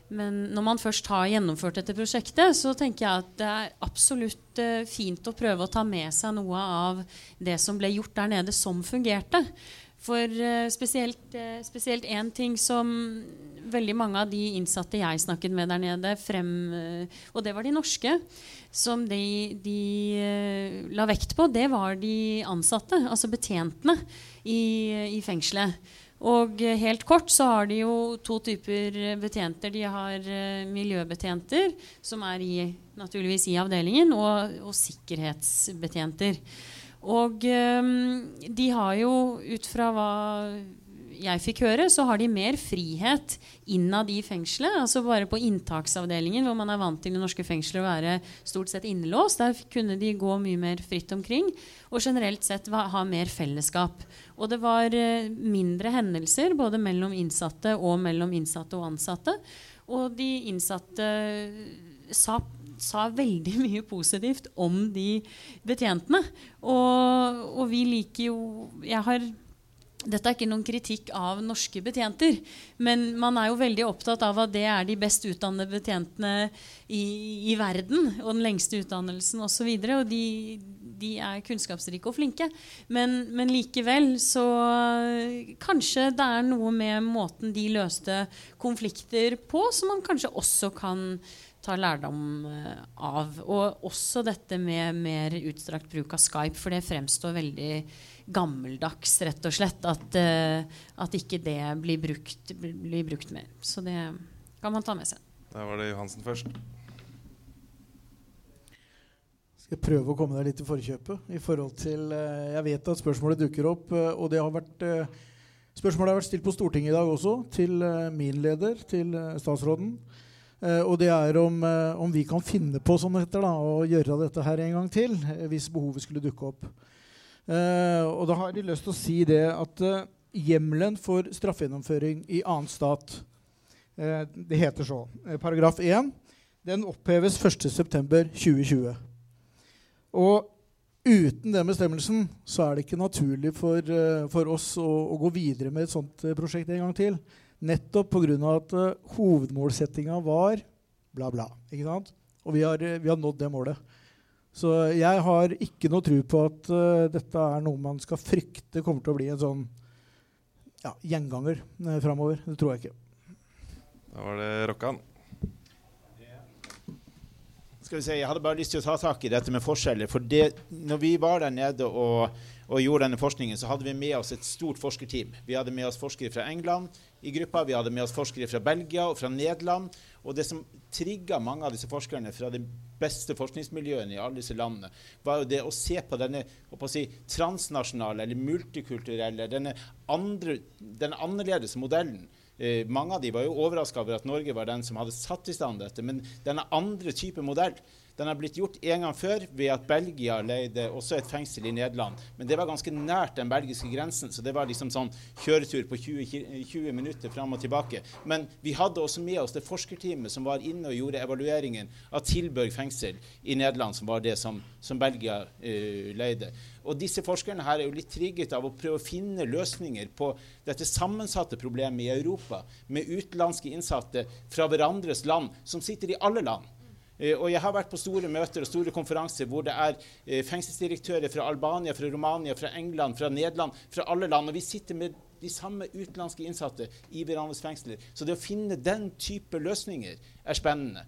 men, når man først har gjennomført dette prosjektet, så tenker jeg at det er absolutt uh, fint å prøve å ta med seg noe av det som ble gjort der nede, som fungerte. For spesielt én ting som veldig mange av de innsatte jeg snakket med der nede, frem, eh, og det var de norske, som de, de la vekt på, det var de ansatte, altså betjentene i, i fengselet. Og helt kort så har de jo to typer betjenter. De har miljøbetjenter, som er i, naturligvis i avdelingen, og, og sikkerhetsbetjenter. Og de har jo ut fra hva jeg fikk høre, så har de mer frihet innad i fengselet. Altså bare på inntaksavdelingen, hvor man er vant til i norske fengsler å være stort sett innelåst. Der kunne de gå mye mer fritt omkring. Og generelt sett ha mer fellesskap. Og det var eh, mindre hendelser både mellom innsatte og mellom innsatte og ansatte. Og de innsatte sa sa veldig (laughs) mye positivt om de betjentene. Og, og vi liker jo Jeg har dette er ikke noen kritikk av norske betjenter, men man er jo veldig opptatt av at det er de best utdannede betjentene i, i verden, og den lengste utdannelsen osv. Og, så videre, og de, de, er kunnskapsrike og flinke. Men, men, likevel så Kanskje det er noe med måten de løste konflikter på, som man kanskje også kan ta lærdom eh, av. Og også dette med mer utstrakt bruk av Skype, for det fremstår veldig gammeldags, rett og slett. At, uh, at ikke det blir brukt, blir brukt, mer. Så det kan man ta med seg. Da var det Johansen først. Skal jeg prøve å komme deg litt i forkjøpet i forhold til uh, Jeg vet at spørsmålet dukker opp, og det har vært Spørsmålet har vært stilt på Stortinget i dag også, til min leder, til statsråden. Og det er om, om, vi kan finne på sånn etter da, å gjøre dette her en gang til, hvis behovet skulle dukke opp. Og da har de lyst til å si det at hjemmelen for straffegjennomføring i annen stat Det heter så. paragraf 1 den oppheves 1.9.2020. Og uten den bestemmelsen så er det ikke naturlig for, eh, for oss å, å, gå videre med et sånt eh, prosjekt en gang til. Nettopp pga. at uh, hovedmålsettinga var bla, bla. ikke sant? Og vi har, vi har, nådd det målet. Så jeg har ikke noe tro på at uh, dette er noe man skal frykte kommer til å bli en sånn ja, gjenganger uh, framover. Det tror jeg ikke. Da var det Rokkan. Skal vi si, Jeg hadde bare lyst til å ta tak i dette med forskjeller. For det, når vi var der nede og, og, gjorde denne forskningen, så hadde vi med oss et stort forskerteam. Vi hadde med oss forskere fra England i gruppa, vi hadde med oss forskere fra Belgia og fra Nederland. Og det som trigga mange av disse forskerne fra de beste forskningsmiljøene i alle disse landene, var jo det å se på denne si, transnasjonale eller multikulturelle, denne, andre, denne annerledes modellen Eh, mange av de var jo overraska over at Norge var den som hadde satt i stand dette. Men denne andre type modell den har blitt gjort en gang før ved at Belgia leide også et fengsel i Nederland. Men det var ganske nært den belgiske grensen, så det var liksom sånn kjøretur på 20, 20 minutter fram og tilbake. Men vi hadde også med oss det forskerteamet som var inne og gjorde evalueringen av Tilburg fengsel i Nederland, som var det som, som Belgia uh, leide. Og disse forskerne her er jo litt trigget av å prøve å finne løsninger på dette sammensatte problemet i Europa, med utenlandske innsatte fra hverandres land, som sitter i alle land. Eh, og jeg har vært på store møter og store konferanser hvor det er eh, fengselsdirektører fra Albania, fra Romania, fra England, fra Nederland, fra alle land. Og vi sitter med de samme utenlandske innsatte i hverandres fengsler. Så det å finne den type løsninger er spennende.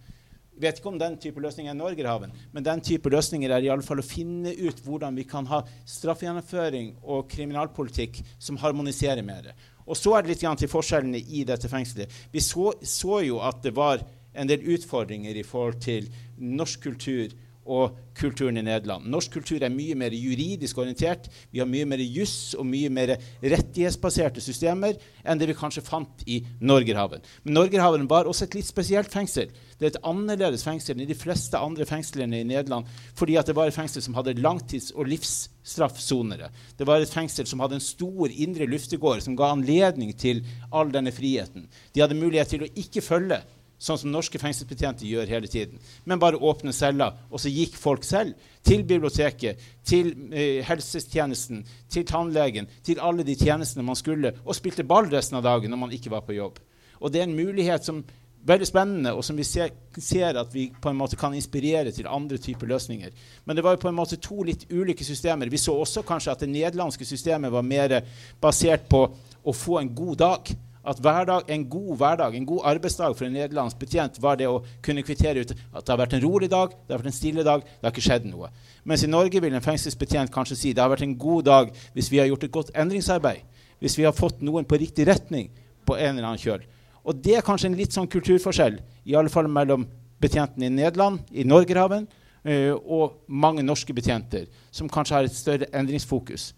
Jeg vet ikke om den type løsninger er Norgerhaven, men den type løsninger er i alle fall å finne ut hvordan vi kan ha straffegjennomføring og kriminalpolitikk som harmoniserer mer. Og så er det litt til forskjellene i dette fengselet. Vi så, så jo at det var en del utfordringer i forhold til norsk kultur og kulturen i Nederland. Norsk kultur er mye mer juridisk orientert. Vi har mye mer juss og mye mer rettighetsbaserte systemer enn det vi kanskje fant i Norgerhaven. Men Norgerhaven var også et litt spesielt fengsel. Det er et annerledes fengsel enn de fleste andre fengslene i Nederland fordi det var et fengsel som hadde langtids- og livsstraffsonere. Det var et fengsel som hadde en stor indre luftegård som ga anledning til all denne friheten. De hadde mulighet til å ikke følge sånn som norske fengselsbetjenter gjør hele tiden. Men bare åpne celler, og så gikk folk selv til biblioteket, til eh, helsetjenesten, til tannlegen, til alle de tjenestene man skulle, og spilte ball resten av dagen når man ikke var på jobb. Og det er en mulighet som er veldig spennende, og som vi ser, ser, at vi på en måte kan inspirere til andre typer løsninger. Men det var jo på en måte to litt ulike systemer. Vi så også kanskje at det nederlandske systemet var mer basert på å få en god dag at hverdag, en god hverdag, en god arbeidsdag for en nederlandsk betjent var det å kunne kvittere ut at det har vært en rolig dag, det har vært en stille dag, det har ikke skjedd noe. Mens i Norge vil en fengselsbetjent kanskje si det har vært en god dag hvis vi har gjort et godt endringsarbeid, hvis vi har fått noen på riktig retning på en eller annen kjøl. Og det er kanskje en litt sånn kulturforskjell, i alle fall mellom betjentene i Nederland, i Norgerhaven, uh, og mange norske betjenter, som kanskje har et større endringsfokus.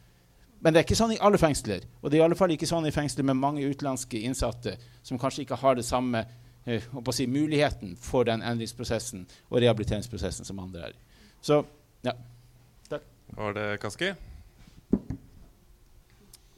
Men det er ikke sånn i alle fengsler. Og det er i alle fall ikke sånn i fengsler med mange utenlandske innsatte som kanskje ikke har det samme eh, si, muligheten for den endringsprosessen og rehabiliteringsprosessen som andre er. Så ja. Takk. Var det Kaski?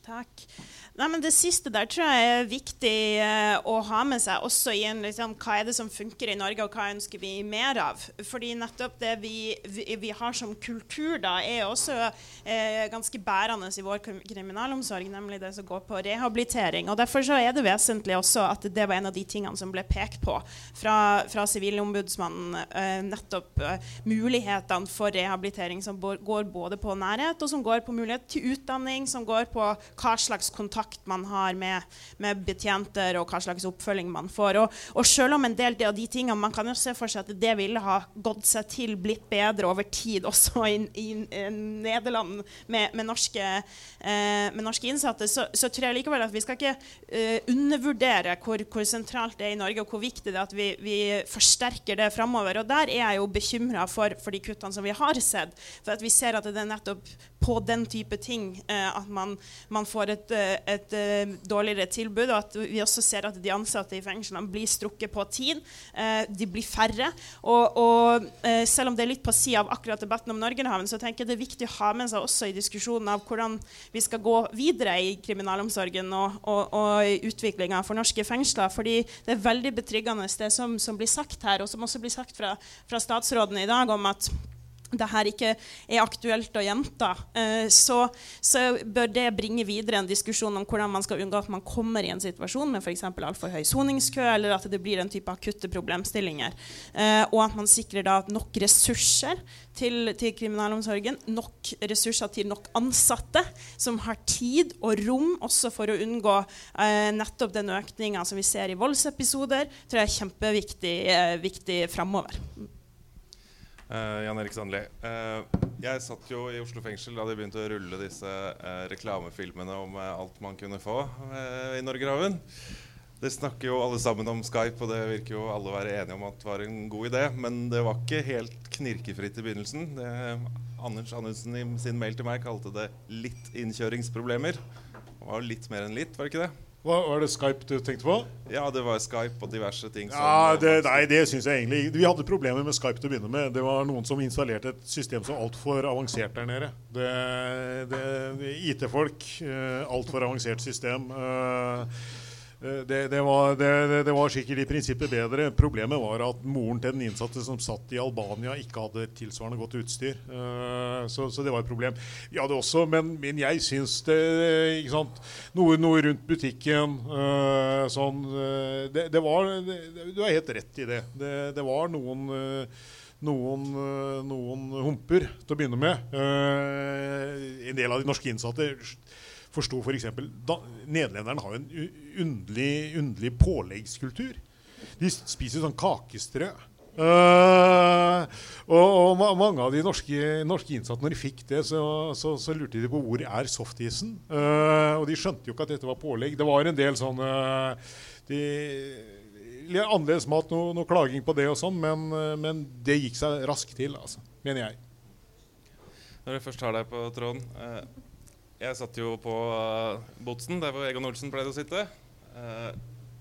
Takk. Nei, men Det siste der tror jeg er viktig uh, å ha med seg også i en liksom, hva er det som funker i Norge, og hva ønsker vi mer av. Fordi nettopp det vi, vi, vi har som kultur, da, er også eh, ganske bærende i vår kriminalomsorg, nemlig det som går på rehabilitering. Og Derfor så er det vesentlig også at det var en av de tingene som ble pekt på fra Sivilombudsmannen. eh, nettopp mulighetene for rehabilitering som går både på nærhet, og som går på mulighet til utdanning, som går på hva slags kontakt kontakt man har med, med betjenter, og hva slags oppfølging man får. Og, og, selv om en del av de tingene Man kan jo se for seg at det ville ha gått seg til, blitt bedre over tid også i, i, i Nederland med, med, norske, eh, med, norske, innsatte, så, så, tror jeg likevel at vi skal ikke eh, undervurdere hvor, hvor, sentralt det er i Norge, og hvor viktig det er at vi, vi forsterker det framover. Og der er jeg jo bekymra for, for, de kuttene som vi har sett. For at vi ser at det er nettopp på den type ting eh, at man, man får et, eh, et uh, dårligere tilbud, og at vi også ser at de ansatte i fengslene blir strukket på tid. Uh, de blir færre. Og, og uh, selv om det er litt på sida av akkurat debatten om Norgerhaven, så tenker jeg det er viktig å ha med seg også i diskusjonen av hvordan vi skal gå videre i kriminalomsorgen og, og, og utviklinga for norske fengsler. fordi det er veldig betryggende det som, som, blir sagt her, og som også blir sagt fra, fra statsråden i dag, om at det her ikke er aktuelt å gjenta, eh, så, så, bør det bringe videre en diskusjon om hvordan man skal unngå at man kommer i en situasjon med f.eks. altfor høy soningskø, eller at det blir en type akutte problemstillinger. Eh, og at man sikrer da nok ressurser til, til, kriminalomsorgen, nok ressurser til nok ansatte som har tid og rom også for å unngå eh, nettopp den økninga som vi ser i voldsepisoder, tror jeg er kjempeviktig eh, framover. Uh, Jan Erik Sandli. Uh, jeg satt jo i Oslo fengsel da de begynte å rulle disse uh, reklamefilmene om alt man kunne få i Norgerhaven. Det snakker jo alle sammen om Skype, og det virker jo alle være enige om at det var en god idé. Men det var ikke helt knirkefritt i begynnelsen. Det, Anders Anundsen i sin mail til meg kalte det litt innkjøringsproblemer. Det var jo litt mer enn litt, var det ikke det? Hva Var det Skype du tenkte på? Ja, det var Skype og diverse ting. Ja, det, nei, det syns jeg egentlig Vi hadde problemer med Skype til å begynne med. Det var noen som installerte et system som altfor avansert der nede. Det, det IT-folk. Uh, altfor avansert system. Uh, Eh, det, det, var, det, det, var, sikkert i prinsippet bedre. Problemet var at moren til den innsatte som satt i Albania, ikke hadde tilsvarende godt utstyr. Uh, så, så, det var et problem. Vi hadde også, men, men jeg syns det ikke sant, noe, noe rundt butikken uh, sånn, det, var Du har helt rett i det. Det, var noen noen, noen, humper til å begynne med. en del av de norske innsatte forsto f.eks. For nederlenderne har jo en underlig, underlig påleggskultur. De spiser sånn kakestrø. Uh, og, og, mange av de norske, norske, innsatte, når de fikk det, så, så, så lurte de på hvor er softisen. Uh, og de skjønte jo ikke at dette var pålegg. Det var en del sånn uh, de, Annerledes mat, noe, noe, klaging på det og sånn, men, men, det gikk seg raskt til, altså, mener jeg. Når jeg først har deg på tråden jeg satt jo på uh, Botsen, der hvor Egon Olsen pleide å sitte. Uh,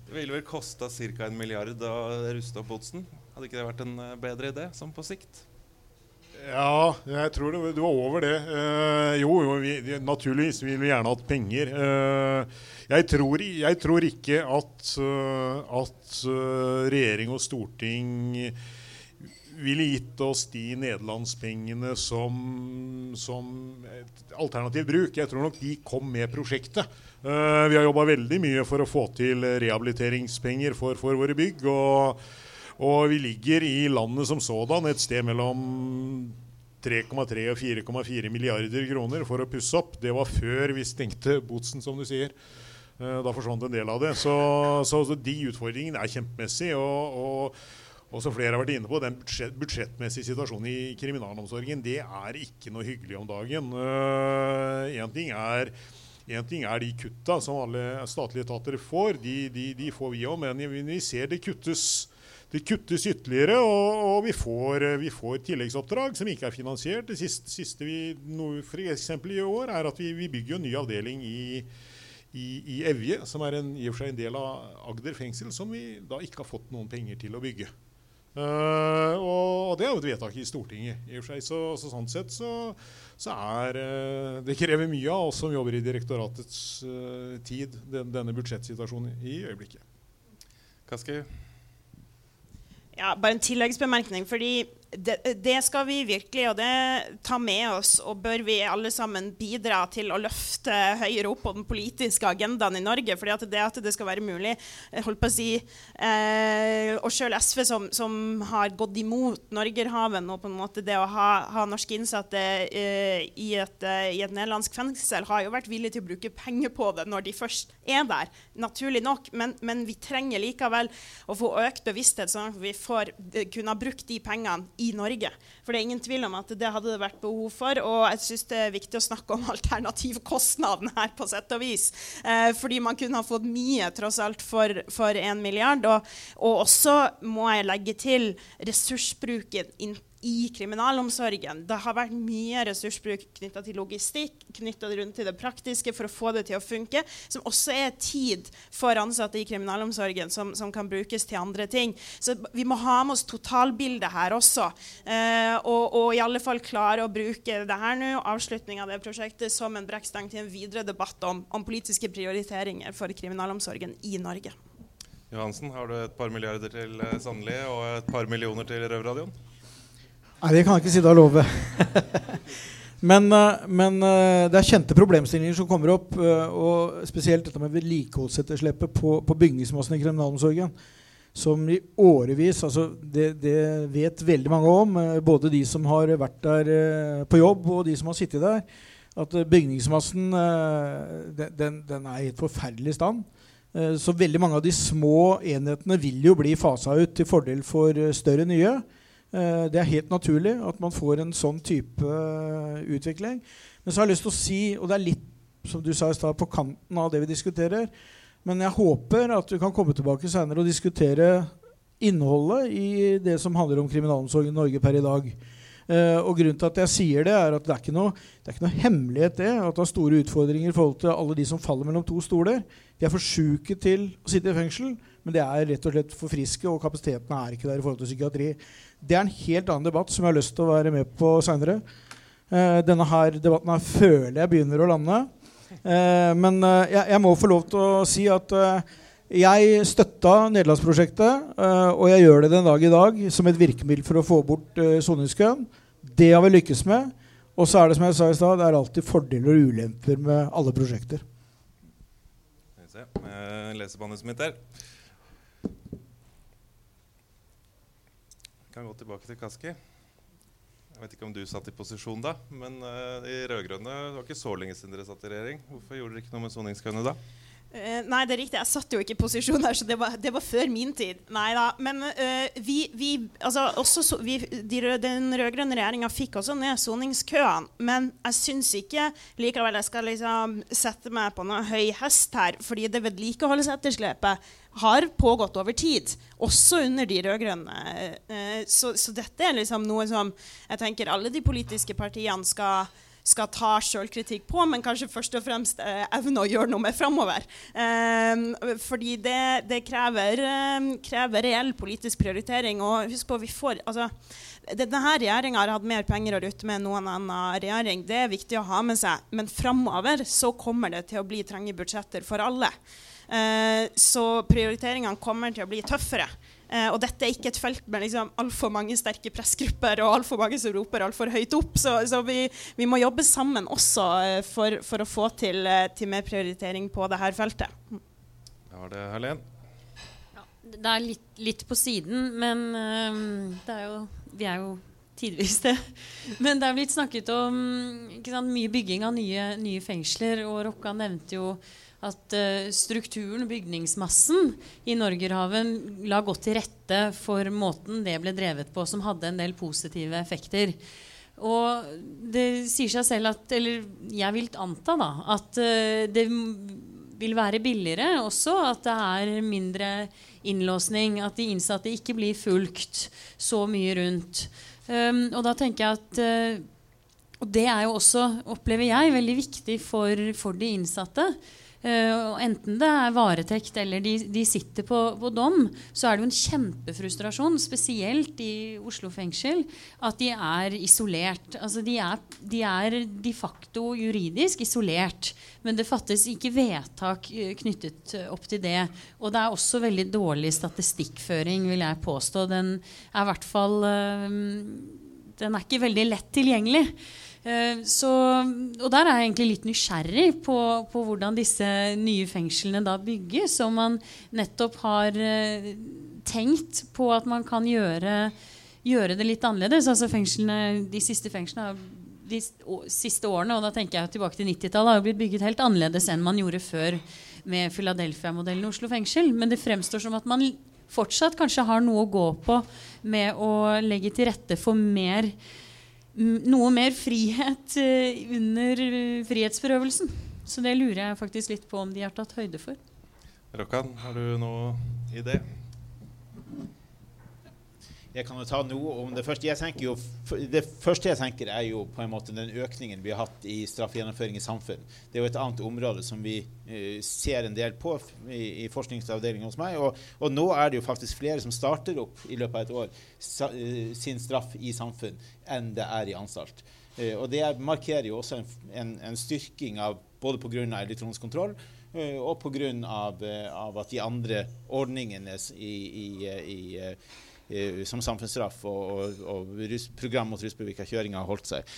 det ville vel kosta ca. en milliard å ruste opp Botsen. Hadde ikke det vært en uh, bedre idé, sånn på sikt? Ja, jeg tror det, det var over det. Uh, jo, jo vi, naturligvis vil vi gjerne hatt penger. Uh, jeg, tror, jeg, tror, ikke at, uh, at regjering og storting ville gitt oss de nederlandspengene som, som alternativ bruk. Jeg tror nok de kom med prosjektet. Uh, vi har jobba veldig mye for å få til rehabiliteringspenger for, for våre bygg. Og, og, vi ligger i landet som sådan et sted mellom 3,3 og 4,4 milliarder kroner for å pusse opp. Det var før vi stengte Botsen, som du sier. Uh, da forsvant en del av det. Så, så, så de utfordringene er kjempemessige. og, og og som flere har vært inne på, Den budsjett, budsjettmessige situasjonen i kriminalomsorgen det er ikke noe hyggelig om dagen. Én uh, ting er ting er de kutta som alle statlige etater får, de, de, de får vi òg, men vi ser det kuttes, det kuttes ytterligere. Og, og vi, får, vi, får, tilleggsoppdrag som ikke er finansiert. Det siste, siste vi no, for eksempel i år er at vi, vi bygger en ny avdeling i, i, i, Evje, som er en, i og for seg en del av Agder fengsel, som vi da ikke har fått noen penger til å bygge. Uh, og, det er jo et vedtak i Stortinget. i og for seg, så, så Sånn sett så, så er uh, Det krever mye av oss som jobber i direktoratets uh, tid, den, denne budsjettsituasjonen i øyeblikket. Kaski? Ja, bare en tilleggsbemerkning. fordi det, det, skal vi virkelig og det ta med oss, og bør vi alle sammen bidra til å løfte høyere opp på den politiske agendaen i Norge. at det at det skal være mulig holdt på å si, eh, Og sjøl SV, som, som, har gått imot Norgerhaven og på en måte det å ha, ha norske innsatte eh, i, et, eh, i et nederlandsk fengsel, har jo vært villig til å bruke penger på det når de først er der. Naturlig nok. Men, men vi trenger likevel å få økt bevissthet, sånn at vi får eh, kunne ha brukt de pengene i Norge. For det er ingen tvil om at det hadde det vært behov for. Og jeg syns det er viktig å snakke om (laughs) alternativkostnaden her, på sett og vis. Eh, fordi man kunne ha fått mye, tross alt, for, for 1 milliard. Og, og også må jeg legge til ressursbruken i kriminalomsorgen. Det har vært mye ressursbruk knytta til logistikk, knytta rundt til det praktiske for å få det til å funke, som også er tid for ansatte i kriminalomsorgen som, som kan brukes til andre ting. Så vi må ha med oss totalbildet her også. Eh, og, og, i alle fall klare å bruke det her nå, avslutninga av det prosjektet, som en brekkstang til en videre debatt om, om politiske prioriteringer for kriminalomsorgen i Norge. Johansen, har du et par milliarder til eh, Sandli og et par millioner til Røverradioen? Nei, det kan jeg ikke si og love. (laughs) men, eh, men eh, det er kjente problemstillinger som kommer opp, eh, og spesielt dette med vedlikeholdsetterslepet på, på bygningsmassen i kriminalomsorgen. Som i årevis altså det, det, vet veldig mange om, både de som har vært der på jobb, og de som har sittet der. At bygningsmassen den, den er i et forferdelig stand. Så veldig mange av de små enhetene vil jo bli fasa ut til fordel for større nye. Eh, det er helt naturlig at man får en sånn type eh, utvikling. Men så har jeg lyst til å si, og det er litt som du sa i stad, på kanten av det vi diskuterer, men jeg håper at vi kan komme tilbake senere og diskutere innholdet i det som handler om kriminalomsorgen i Norge per i dag. Uh, og grunnen til at jeg sier det, er at det er ikke noe, det er ikke noe hemmelighet det at det har store utfordringer i forhold til alle de som faller mellom to stoler. De er for sjuke til å sitte i fengsel, men de er rett og slett for friske, og kapasiteten er ikke der i forhold til psykiatri. Det er en helt annen debatt som jeg har lyst til å være med på seinere. Uh, denne her debatten her føler jeg begynner å lande. Uh, men uh, jeg, jeg, må få lov til å si at jeg støtta nederlandsprosjektet, og jeg gjør det den dag i dag som et virkemiddel for å få bort soningskøen. Det har vi lykkes med. Og så er det som jeg sa i stad, det er alltid fordeler og ulemper med alle prosjekter. Skal vi se. Lesebandet mitt der. Kan gå tilbake til Kaski. Jeg vet ikke om du satt i posisjon da, men uh, de rød-grønne var ikke så lenge siden dere satt i regjering. Hvorfor gjorde dere ikke noe med soningskøene da? Uh, nei, det er riktig. Jeg satt jo ikke i posisjon her, så det var, det var før min tid. Nei da. Men uh, vi, vi, altså, også, så, vi de, Den rød-grønne regjeringa fikk også ned soningskøene. Men jeg syns ikke likevel jeg skal liksom sette meg på noe høy hest her, fordi det vedlikeholdsetterslepet har pågått over tid, også under de rød-grønne. Uh, så, så, dette er liksom noe som jeg tenker alle de politiske partiene skal, skal ta sjølkritikk på, men kanskje først og fremst eh, evne å gjøre noe med framover. Eh, fordi det, det krever, eh, krever, reell politisk prioritering. Og husk på, vi får altså, denne regjeringa har hatt mer penger å rutte med enn noen annen regjering. Det er viktig å ha med seg. Men framover så kommer det til å bli trange budsjetter for alle. Eh, så prioriteringene kommer til å bli tøffere. Uh, og dette er ikke et felt med liksom altfor mange sterke pressgrupper og altfor mange som roper altfor høyt opp. Så, så vi, vi, må jobbe sammen også uh, for, for, å få til, uh, til, mer prioritering på dette feltet. Da var det Helen. Ja, det er litt, litt, på siden, men er jo, vi er jo tidvis det. (laughs) Men det er blitt snakket om sant, mye bygging av nye, nye fengsler, og Rokka nevnte jo at uh, strukturen, bygningsmassen, i Norgerhaven la godt til rette for måten det ble drevet på, som hadde en del positive effekter. Og det sier seg selv at Eller jeg vil anta da at uh, det vil være billigere også. At det er mindre innlåsning. At de innsatte ikke blir fulgt så mye rundt. Um, og da tenker jeg at uh, Og det er jo også, opplever jeg, veldig viktig for, for de innsatte. Uh, enten det er varetekt eller de, de sitter på, på, dom, så er det jo en kjempefrustrasjon, spesielt i Oslo fengsel, at de er isolert. Altså de er, de er de facto juridisk isolert, men det fattes ikke vedtak uh, knyttet opp til det. Og det er også veldig dårlig statistikkføring, vil jeg påstå. Den er i hvert fall uh, Den er ikke veldig lett tilgjengelig. Eh, så, og der er jeg egentlig litt nysgjerrig på, på, hvordan disse nye fengslene da bygges. Om man nettopp har uh, tenkt på at man kan gjøre, gjøre det litt annerledes. Altså fengslene, De siste fengslene de siste årene, og da tenker jeg tilbake til 90-tallet, har blitt bygget helt annerledes enn man gjorde før med Philadelphia-modellen Oslo fengsel. Men det fremstår som at man fortsatt kanskje har noe å gå på med å legge til rette for mer noe mer frihet eh, under frihetsberøvelsen. Så det lurer jeg faktisk litt på om de har tatt høyde for. Rokkan, har du noe idé? Jeg kan jo ta noe om det første. Jeg jo, det første jeg tenker, er jo på en måte den økningen vi har hatt i straffegjennomføring i samfunn. Det er jo et annet område som vi uh, ser en del på i, forskningsavdelingen hos meg. Og, og, nå er det jo faktisk flere som starter opp i løpet av et år uh, sin straff i samfunn enn det er i anstalt. Uh, og det markerer jo også en, en, en styrking av både pga. elektronisk kontroll og pga. Av, av at de andre ordningene i, i, i eh, som samfunnsstraff, og, og, og rus, program mot ruspåvirka kjøring har holdt seg.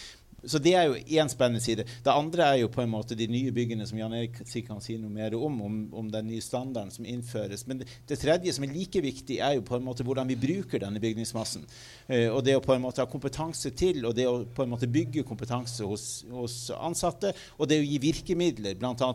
Så det er jo én spennende side. Det andre er jo på en måte de nye byggene som Jan Erik kan si noe mer om, om, om den nye standarden som innføres. Men det, det, tredje som er like viktig, er jo på en måte hvordan vi bruker denne bygningsmassen. Eh, og det å på en måte ha kompetanse til, og det å på en måte bygge kompetanse hos, hos ansatte, og det å gi virkemidler, bl.a.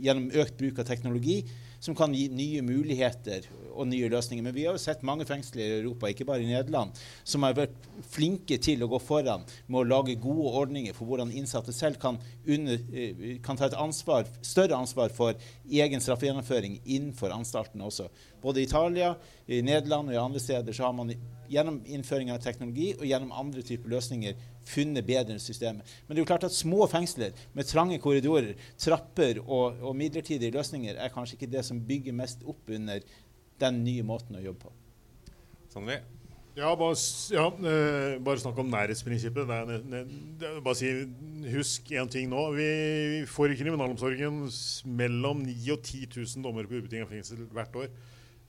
gjennom økt bruk av teknologi som kan gi nye muligheter og nye løsninger. Men vi har jo sett mange fengsler i Europa, ikke bare i Nederland, som har vært flinke til å gå foran med å lage gode ordninger for hvordan innsatte selv kan, under, eh, kan ta et ansvar, større ansvar for egen straffegjennomføring innenfor anstaltene også. Både i Italia, i Nederland og i andre steder så har man gjennom innføring av teknologi og gjennom andre typer løsninger funnet bedre systemer. Men det er jo klart at små fengsler med trange korridorer, trapper og, og midlertidige løsninger er kanskje ikke det som bygger mest opp under den nye måten å jobbe på. Sandvi? Ja, bare, ja, eh, bare snakk om nærhetsprinsippet. Det er, ne, ne, bare si, Husk én ting nå. Vi får i kriminalomsorgen mellom 9000 og 10 000 dommer på ubetinget fengsel hvert år.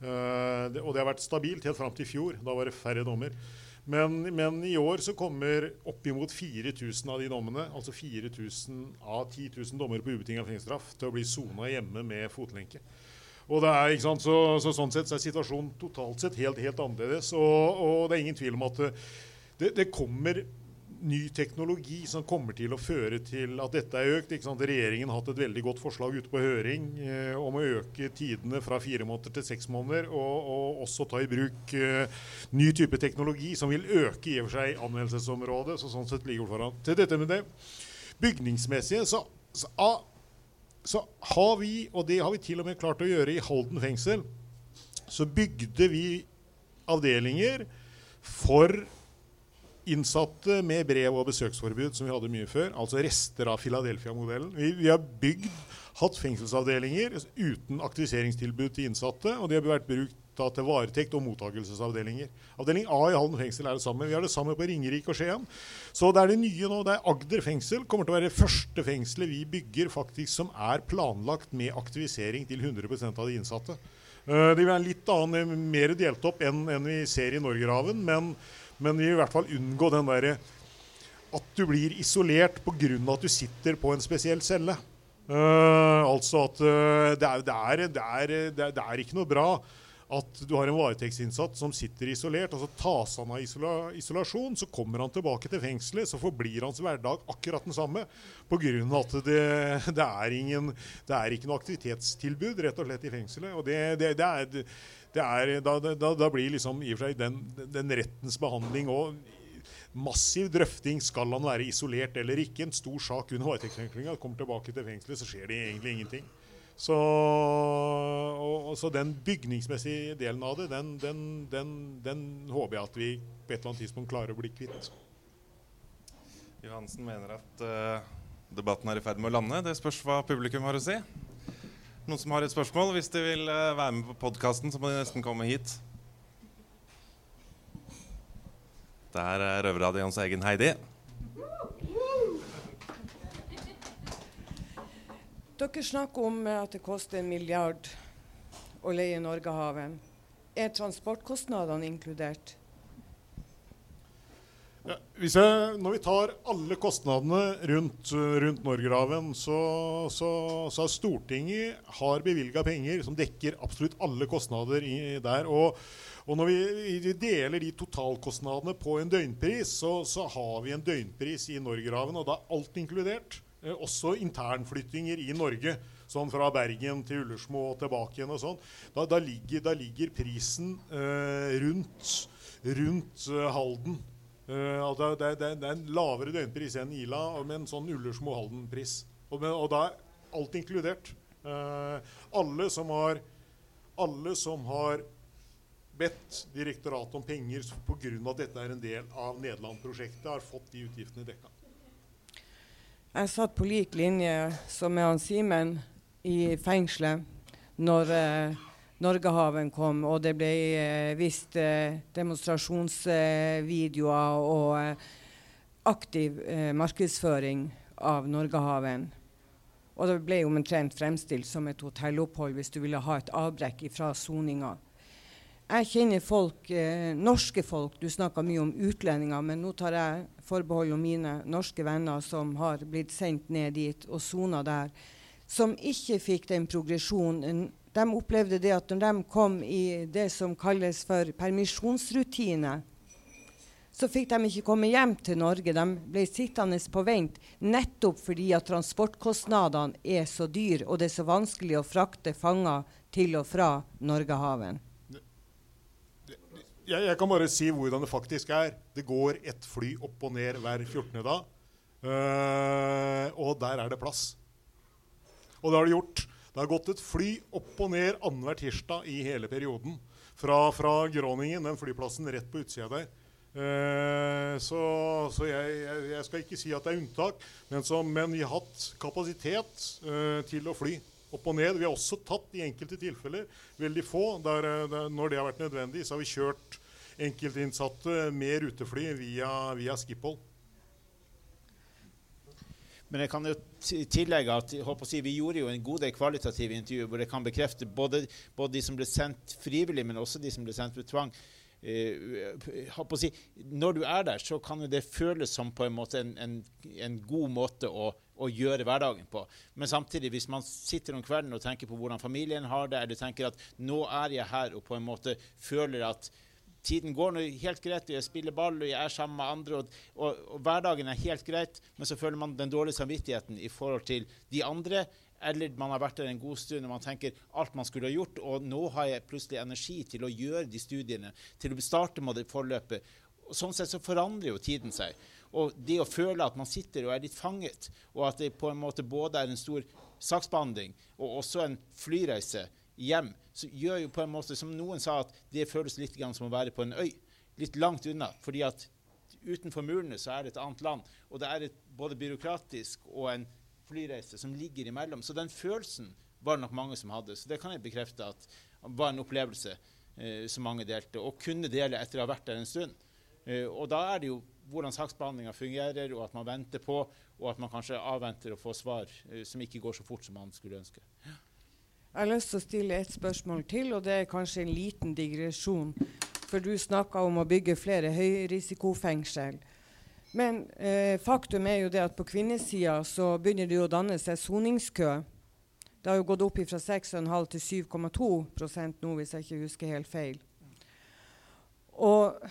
Uh, det, og det har vært stabilt helt fram til i fjor. Da var det færre dommer. Men, men, i år så kommer oppimot 4000 av de dommene, altså 4000 av 10 000 dommer på ubetinget fengselsstraff, til å bli sona hjemme med fotlenke. Og det er, ikke sant, så, så, Sånn sett så er situasjonen totalt sett helt, helt annerledes. Og, og, det er ingen tvil om at det, det kommer ny teknologi som kommer til å føre til at dette er økt. Regjeringen har hatt et veldig godt forslag ute på høring eh, om å øke tidene fra fire måneder til seks måneder, og, og også ta i bruk eh, ny type teknologi som vil øke i og for seg anvendelsesområdet. så sånn sett ligger foran. Til dette med det bygningsmessige så, så, så har vi, og det har vi til og med klart å gjøre i Halden fengsel, så bygde vi avdelinger for innsatte med brev- og besøksforbud, som vi hadde mye før. Altså rester av Philadelphia-modellen. Vi, vi, har bygd, hatt fengselsavdelinger uten aktiviseringstilbud til innsatte. Og de har vært brukt da, til varetekt og mottakelsesavdelinger. Avdeling A i Halden fengsel er det samme. Vi har det samme på Ringerike og Skien. Så det er det nye nå. Det er Agder fengsel. kommer til å være det første fengselet vi bygger faktisk som er planlagt med aktivisering til 100% av de innsatte. Uh, vil være litt annen, mer delt opp enn, enn vi ser i Norgerhaven. men men vi vil i hvert fall unngå den derre at du blir isolert pga. at du sitter på en spesiell celle. Uh, altså at uh, det, er, det, er, det, er, det, er, ikke noe bra at du har en varetektsinnsatt som sitter isolert. og så Tas han av isola, isolasjon, så kommer han tilbake til fengselet, så forblir hans hverdag akkurat den samme. Pga. at det, er ingen, det er ikke noe aktivitetstilbud rett og slett i fengselet. og det, det er er, da, da, da, blir liksom i og for seg den, den rettens behandling og massiv drøfting. Skal han være isolert eller ikke? En stor sak under varetektsfengslinga. Kommer tilbake til fengselet, så skjer det egentlig ingenting. Så, og, og, så den bygningsmessige delen av det, den, den, den, den, håper jeg at vi på et eller annet tidspunkt klarer å bli kvitt. Johansen mener at uh, debatten er i ferd med å lande. Det spørs hva publikum har å si. Noen som har et spørsmål? Hvis de vil uh, være med på podkasten, så må de nesten komme hit. Der er Røverradioens egen Heidi. Dere snakker om at det koster en milliard å leie Norgehaven. Er transportkostnadene inkludert? Ja, jeg, når vi tar alle kostnadene rundt, rundt Norgerhaven, så, så, så, Stortinget har bevilga penger som dekker absolutt alle kostnader i, der. Og, og, når vi, vi, deler de totalkostnadene på en døgnpris, så, så har vi en døgnpris i Norgerhaven, og da er alt inkludert. Eh, også internflyttinger i Norge, sånn fra Bergen til Ullersmo og tilbake igjen og sånn. Da, da, ligger, da ligger, prisen eh, rundt, rundt eh, Halden. Uh, altså det, det, det, er en lavere døgnpris enn Ila, med en sånn Ullersmo-Halden-pris. Og, og, da er alt inkludert. Uh, alle, som har, alle som har bedt direktoratet om penger pga. at dette er en del av Nederland-prosjektet, har fått de utgiftene dekka. Jeg satt på lik linje som med han Simen i fengselet når uh, Norgehaven kom, og det ble eh, vist eh, demonstrasjonsvideoer og eh, aktiv eh, markedsføring av Norgehaven. Og det ble omtrent fremstilt som et hotellopphold hvis du ville ha et avbrekk fra soninga. jeg kjenner folk, eh, norske folk Du snakka mye om utlendinger, men nå tar jeg forbehold om mine norske venner som har blitt sendt ned dit og sona der, som ikke fikk den progresjonen. De opplevde det at når de kom i det som kalles for permisjonsrutine, så fikk de ikke komme hjem til Norge. De ble sittende på vent nettopp fordi at transportkostnadene er så dyre, og det er så vanskelig å frakte fanger til og fra Norgehaven. Jeg, jeg, kan bare si hvordan det faktisk er. Det går ett fly opp og ned hver 14. dag. Uh, og der er det plass. Og det har det gjort. Det har gått et fly opp og ned annenhver tirsdag i hele perioden. Fra, fra Groningen, den flyplassen rett på utsida der. Eh, så, så jeg, jeg, jeg, skal ikke si at det er unntak, men, så, men vi har hatt kapasitet eh, til å fly opp og ned. Vi har også tatt i enkelte tilfeller, veldig få, der, der, når det har vært nødvendig, så har vi kjørt enkeltinnsatte med rutefly via, via Schiphol. Men jeg kan jo tillegge at si, vi gjorde jo en god del kvalitative intervjuer hvor jeg kan bekrefte både, både, de som ble sendt frivillig, men også de som ble sendt ved tvang. Eh, si, når du er der, så kan det føles som på en, måte en, en, en god måte å, å, gjøre hverdagen på. Men samtidig, hvis man sitter om kvelden og tenker på hvordan familien har det, eller tenker at nå er jeg her og på en måte føler at tiden går nå helt greit, og jeg spiller ball og jeg er sammen med andre, og, og, og, hverdagen er helt greit, men så føler man den dårlige samvittigheten i forhold til de andre. Eller man har vært der en god stund og man tenker alt man skulle ha gjort, og nå har jeg plutselig energi til å gjøre de studiene, til å starte med det forløpet. Og sånn sett så forandrer jo tiden seg. Og det å føle at man sitter og er litt fanget, og at det på en måte både er en stor saksbehandling og også en flyreise hjem, så gjør jo på en måte som noen sa, at det føles litt som å være på en øy. Litt langt unna. fordi at utenfor murene så er det et annet land. Og det er et både byråkratisk og en flyreise som ligger imellom. Så den følelsen var det nok mange som hadde. Så det kan jeg bekrefte at var en opplevelse eh, som mange delte, og kunne dele etter å ha vært der en stund. Eh, og da er det jo hvordan saksbehandlinga fungerer, og at man venter på, og at man kanskje avventer å få svar eh, som ikke går så fort som man skulle ønske. Jeg har lyst til å stille et spørsmål til, og det er kanskje en liten digresjon. For du snakka om å bygge flere høyrisikofengsel. Men eh, faktum er jo det at på kvinnesida så begynner det å danne seg soningskø. Det har jo gått opp fra 6,5 til 7,2% nå, hvis jeg ikke husker helt feil. Og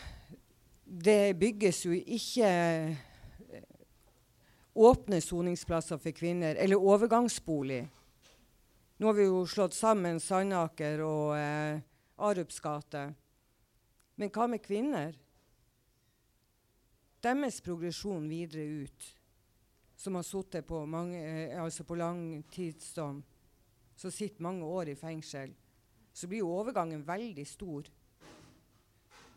det bygges jo ikke eh, åpne soningsplasser for kvinner, eller overgangsbolig. Nå har vi jo slått sammen Sandaker og eh, Arups gate. Men hva med kvinner? Deres progresjon videre ut, som har sittet på, eh, altså på langtidsdom, som sitter mange år i fengsel, så blir jo overgangen veldig stor.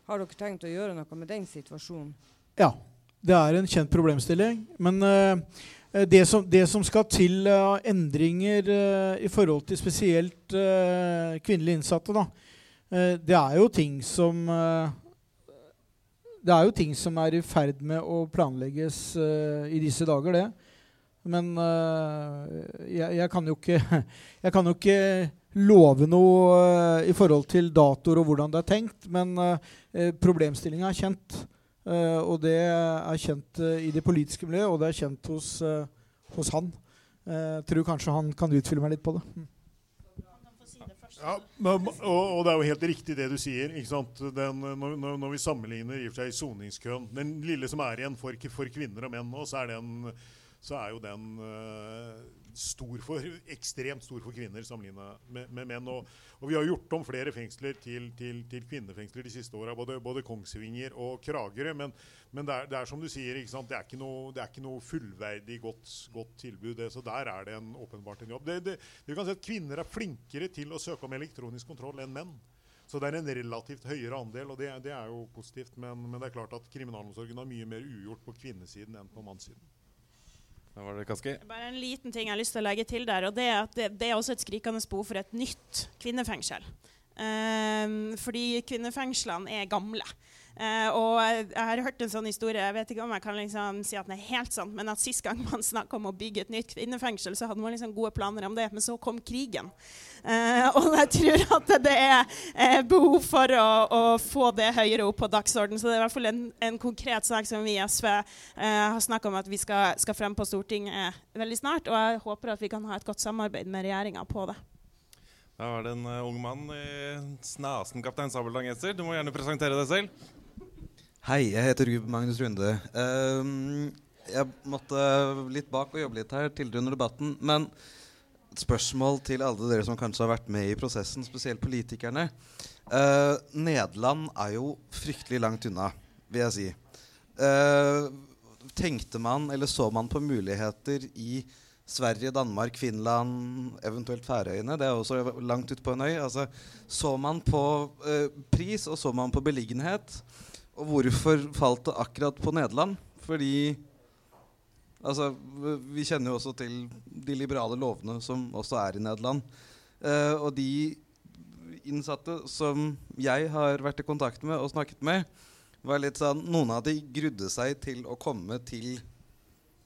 Har dere tenkt å gjøre noe med den situasjonen? Ja, det er en kjent problemstilling. Men Eh, det som, det som, skal til av uh, endringer uh, i forhold til spesielt uh, kvinnelige innsatte, da, det er jo ting som Det er jo ting som er i ferd med å planlegges i disse dager, det. Men jeg, jeg, kan ikke (laughs) Jeg kan jo ikke love noe i forhold til datoer og hvordan det er tenkt, men problemstillinga er kjent. Uh, og det er kjent uh, i det politiske miljøet, og det er kjent hos, uh, hos han. Jeg tror kanskje han kan utfylle meg litt på det. Mm. Ja, men, og, og, det er jo helt riktig det du sier. Den, når, når, vi sammenligner i og for seg soningskøen Den lille som er igjen for, for kvinner og menn nå, så er, den, så er jo den stor for, ekstremt stor for kvinner sammenlignet med, med menn. Og, og, vi har gjort om flere fengsler til, til, til kvinnefengsler de siste åra, både, både, Kongsvinger og Kragerø. Men, men det, er, det, er, som du sier, det er, noe, det er ikke noe fullverdig godt, godt tilbud. Det, så der er det en, åpenbart en jobb. Det, vi kan si at Kvinner er flinkere til å søke om elektronisk kontroll enn menn. Så det er en relativt høyere andel, og det, det er jo positivt. Men, men, det er klart at kriminalomsorgen har mye mer ugjort på kvinnesiden enn på mannssiden. Da var det Kaski. Bare en liten ting jeg har lyst til å legge til der. og Det er det, det er også et skrikende behov for et nytt kvinnefengsel. Um, fordi kvinnefengslene er gamle. Eh, og jeg, har hørt en sånn historie, jeg vet ikke om jeg kan liksom si at den er helt sånn, men at sist gang man snakka om å bygge et nytt kvinnefengsel, så hadde man liksom gode planer om det, men så kom krigen. Eh, og jeg tror at det er eh, behov for å, å, få det høyere opp på dagsordenen. Så det er i hvert fall en, en konkret sak som vi i SV eh, har snakka om at vi skal, skal frem på Stortinget veldig snart. Og jeg håper at vi kan ha et godt samarbeid med regjeringa på det. Da var det en uh, ung mann i snasen kaptein Sabeltann-genser. Du må gjerne presentere deg selv. Hei, jeg heter Ruben Magnus Runde. Um, jeg måtte litt bak og jobbe litt her tidligere under debatten. Men et spørsmål til alle dere som kanskje har vært med i prosessen, spesielt politikerne. Uh, Nederland er jo fryktelig langt unna, vil jeg si. Uh, tenkte man, eller så man på muligheter i Sverige, Danmark, Finland, eventuelt Færøyene? Det er også langt ute på en øy. Altså, så man på uh, pris, og så man på beliggenhet? Og hvorfor falt det akkurat på Nederland? Fordi Altså, vi kjenner jo også til de liberale lovene som også er i Nederland. Uh, og de innsatte som jeg har vært i kontakt med og snakket med, var litt sånn Noen av de grudde seg til å komme til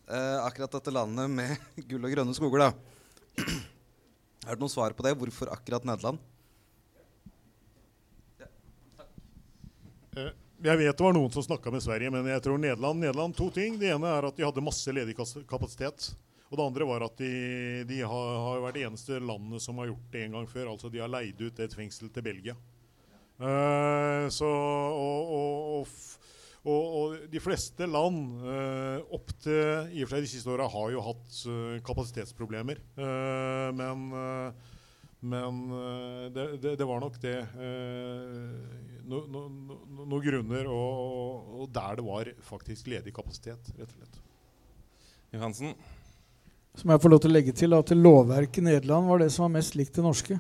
uh, akkurat dette landet med (laughs) gull og grønne skoger, da. (clears throat) er det noe svar på det? Hvorfor akkurat Nederland? Ja, uh, jeg vet det var noen som snakka med Sverige, men jeg tror Nederland, Nederland To ting. Det ene er at de hadde masse ledig kapasitet. Og det andre var at de, de har, har, vært det eneste landet som har gjort det en gang før. Altså de har leid ut et fengsel til Belgia. Uh, så, og, og, og, og, de fleste land uh, opp til i og for seg de siste åra har jo hatt uh, kapasitetsproblemer. men men det, det, det, var nok det noen no, no, no grunner, og, og, der det var faktisk ledig kapasitet, rett og slett. Johansen? Så må jeg få lov til å legge til at lovverket i Nederland var det som var mest likt det norske.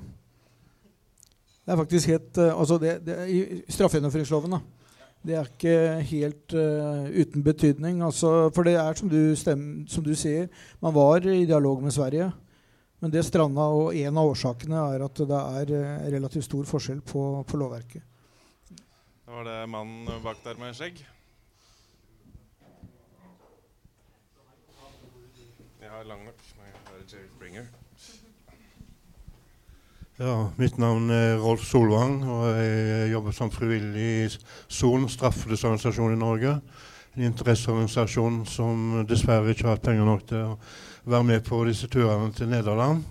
Det er faktisk helt uh, altså det, det, I straffegjennomføringsloven da, det er ikke helt uh, uten betydning. Altså, for det er som du, stem, som du sier, man var i dialog med Sverige. Men det stranda, og en av årsakene er at det er uh, relativt stor forskjell på, på lovverket. Da var det mannen bak der med skjegg. Jeg har lang nok. Jeg har Jerry Springer. Ja, mitt navn er Rolf Solvang, og jeg jobber som frivillig i SON, straffedesorganisasjon i Norge. En interesseorganisasjon som dessverre ikke har hatt penger nok til å være med på disse turene til Nederland.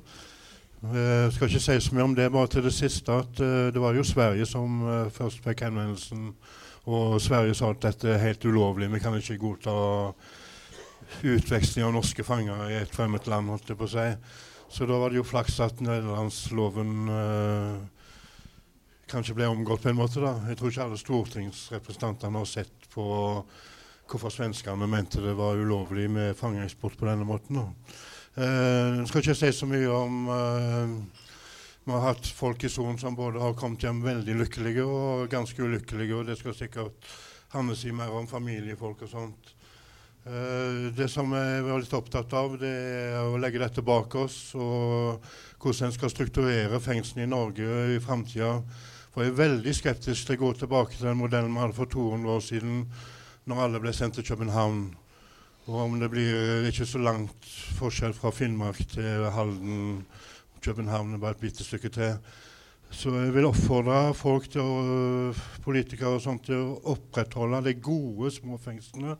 Jeg eh, skal ikke si så mye om det, bare til det siste at uh, det var jo Sverige som uh, først fikk henvendelsen. Og Sverige sa at dette er helt ulovlig, vi kan ikke godta utveksling av norske fanger i et fremmed land. holdt det på seg. Så da var det jo flaks at nederlandsloven uh, kanskje ble omgått på en måte. da. Jeg tror ikke alle stortingsrepresentantene har sett på hvorfor svenskene mente det var ulovlig med fangeeksport på denne måten. da. Uh, skal ikke si så mye om Vi har hatt folk i sonen som både har kommet hjem veldig lykkelige og ganske ulykkelige. Og det skal sikkert Hanne si mer om familiefolk og sånt. Uh, det som jeg var litt opptatt av, det er å legge dette bak oss. Og hvordan en skal strukturere fengslene i Norge i framtida. For jeg er veldig skeptisk til å gå tilbake til den modellen vi hadde for 200 år siden, når alle ble sendt til København. Og om det blir ikke så langt forskjell fra Finnmark til Halden, København er bare et bitte stykke til. Så jeg vil oppfordre folk til å, politikere og sånt, til å opprettholde de gode småfengslene.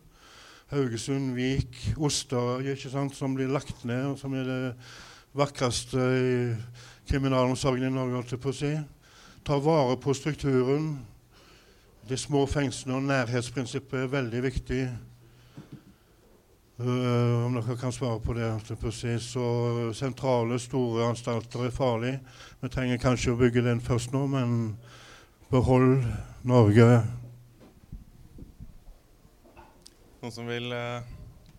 Haugesund, Vik, Osterøy, som blir lagt ned, og som er det vakreste i kriminalomsorgen i Norge. holdt på å si. Ta vare på strukturen. De små fengslene og nærhetsprinsippet er veldig viktig. Uh, om dere kan svare på det. Så sentrale, store anstalter er farlig. Vi trenger kanskje å bygge den først nå, men behold Norge. Noen som vil uh,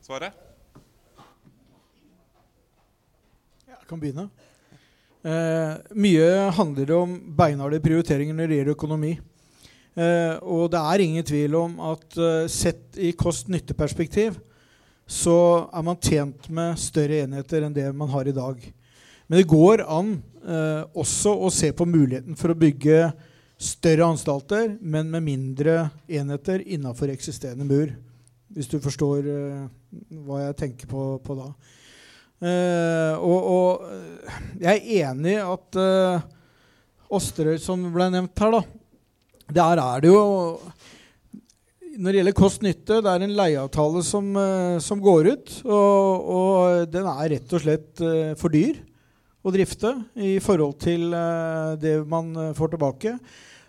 svare? Jeg kan begynne. Uh, mye handler om beinharde prioriteringer når det gjelder økonomi. Uh, og det er ingen tvil om at uh, sett i kost-nytte-perspektiv så er man tjent med større enheter enn det man har i dag. Men det går an eh, også å se på muligheten for å bygge større anstalter, men med mindre enheter innafor eksisterende mur. Hvis du forstår eh, hva jeg tenker på, på da. Eh, og, og, jeg er enig i at uh, Osterøy, som ble nevnt her, da Der er det jo Når det gjelder kost-nytte, det er en leieavtale som, som går ut. Og, og, den er rett og slett for dyr å drifte i forhold til det man får tilbake.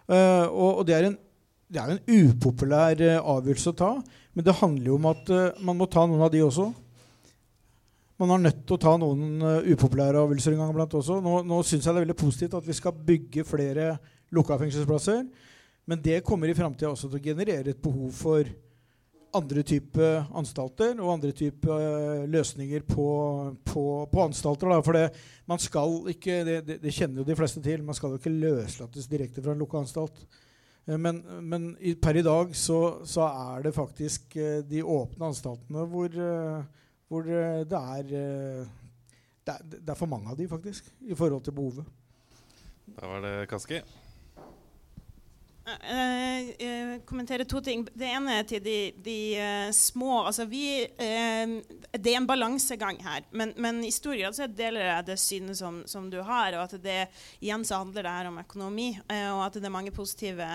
Og, og, det er en, det er en upopulær avgjørelse å ta, men det handler jo om at man må ta noen av de også. Man er nødt til å ta noen upopulære avgjørelser en gang iblant også. Nå, nå syns jeg det er veldig positivt at vi skal bygge flere lukka fengselsplasser, men det kommer i framtida også til å generere et behov for andre typer anstalter og andre typer uh, løsninger på, på, på anstalter. Da. For det, man skal ikke, det, det, kjenner jo de fleste til, man skal jo ikke løslates direkte fra en lukka anstalt. Uh, men, men per i dag så, så er det faktisk uh, de åpne anstaltene hvor, hvor det er det er, det er for mange av de faktisk, i forhold til behovet. Da var det Kaski. Uh, kommentere to ting. Det ene er til de, de uh, små. Altså vi, uh, det er en balansegang her. Men, men i stor grad så deler jeg det synet som, som, du har. Og at det igjen så handler det her om økonomi. og at det er mange positive,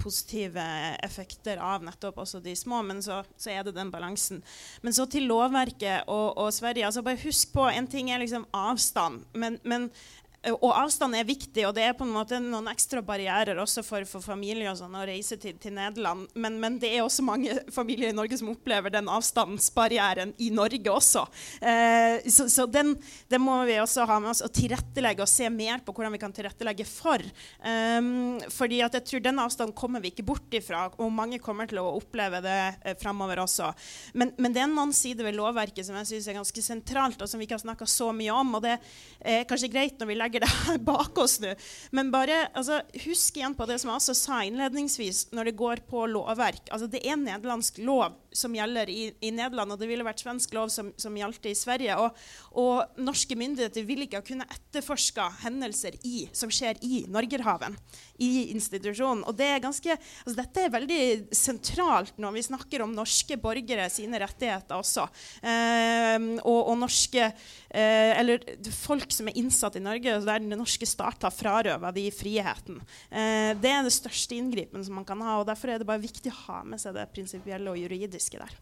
positive, effekter av nettopp også de små. Men så, så, er det den balansen. Men så til lovverket og, og Sverige. altså Bare husk på, en ting er liksom avstand. men, men Eh, og avstand er viktig, og det er på en måte noen ekstra barrierer også for, for og sånn, å reise til, til Nederland. Men, men, det er også mange (laughs) familier i Norge som opplever den avstandsbarrieren i Norge også. Eh, så, så den, den, må vi også ha med oss og tilrettelegge og se mer på hvordan vi kan tilrettelegge for. Um, fordi at jeg tror den avstanden kommer vi ikke bort ifra, og mange kommer til å oppleve det eh, framover også. Men, men, det er en annen side ved lovverket som jeg syns er ganske sentralt, og som vi ikke har snakka så mye om. og det er kanskje greit når vi legger legger det her (laughs) bak oss nå. Men bare altså, husk igjen på det som jeg også sa innledningsvis når det går på lovverk. Altså, det er nederlandsk lov som gjelder i, i, Nederland, og det ville vært svensk lov som, som gjaldt i Sverige. Og, og, norske myndigheter vil ikke ha kunnet etterforske hendelser i, som skjer i Norgerhaven, i institusjonen. Og det er ganske, altså dette er veldig sentralt når vi snakker om norske borgere sine rettigheter også. Eh, og, og, norske eh, Eller folk som er innsatt i Norge, der den norske stat har frarøva de friheten. Eh, det er det største inngripen som man kan ha, og derfor er det bare viktig å ha med seg det prinsipielle og juridiske politiske der.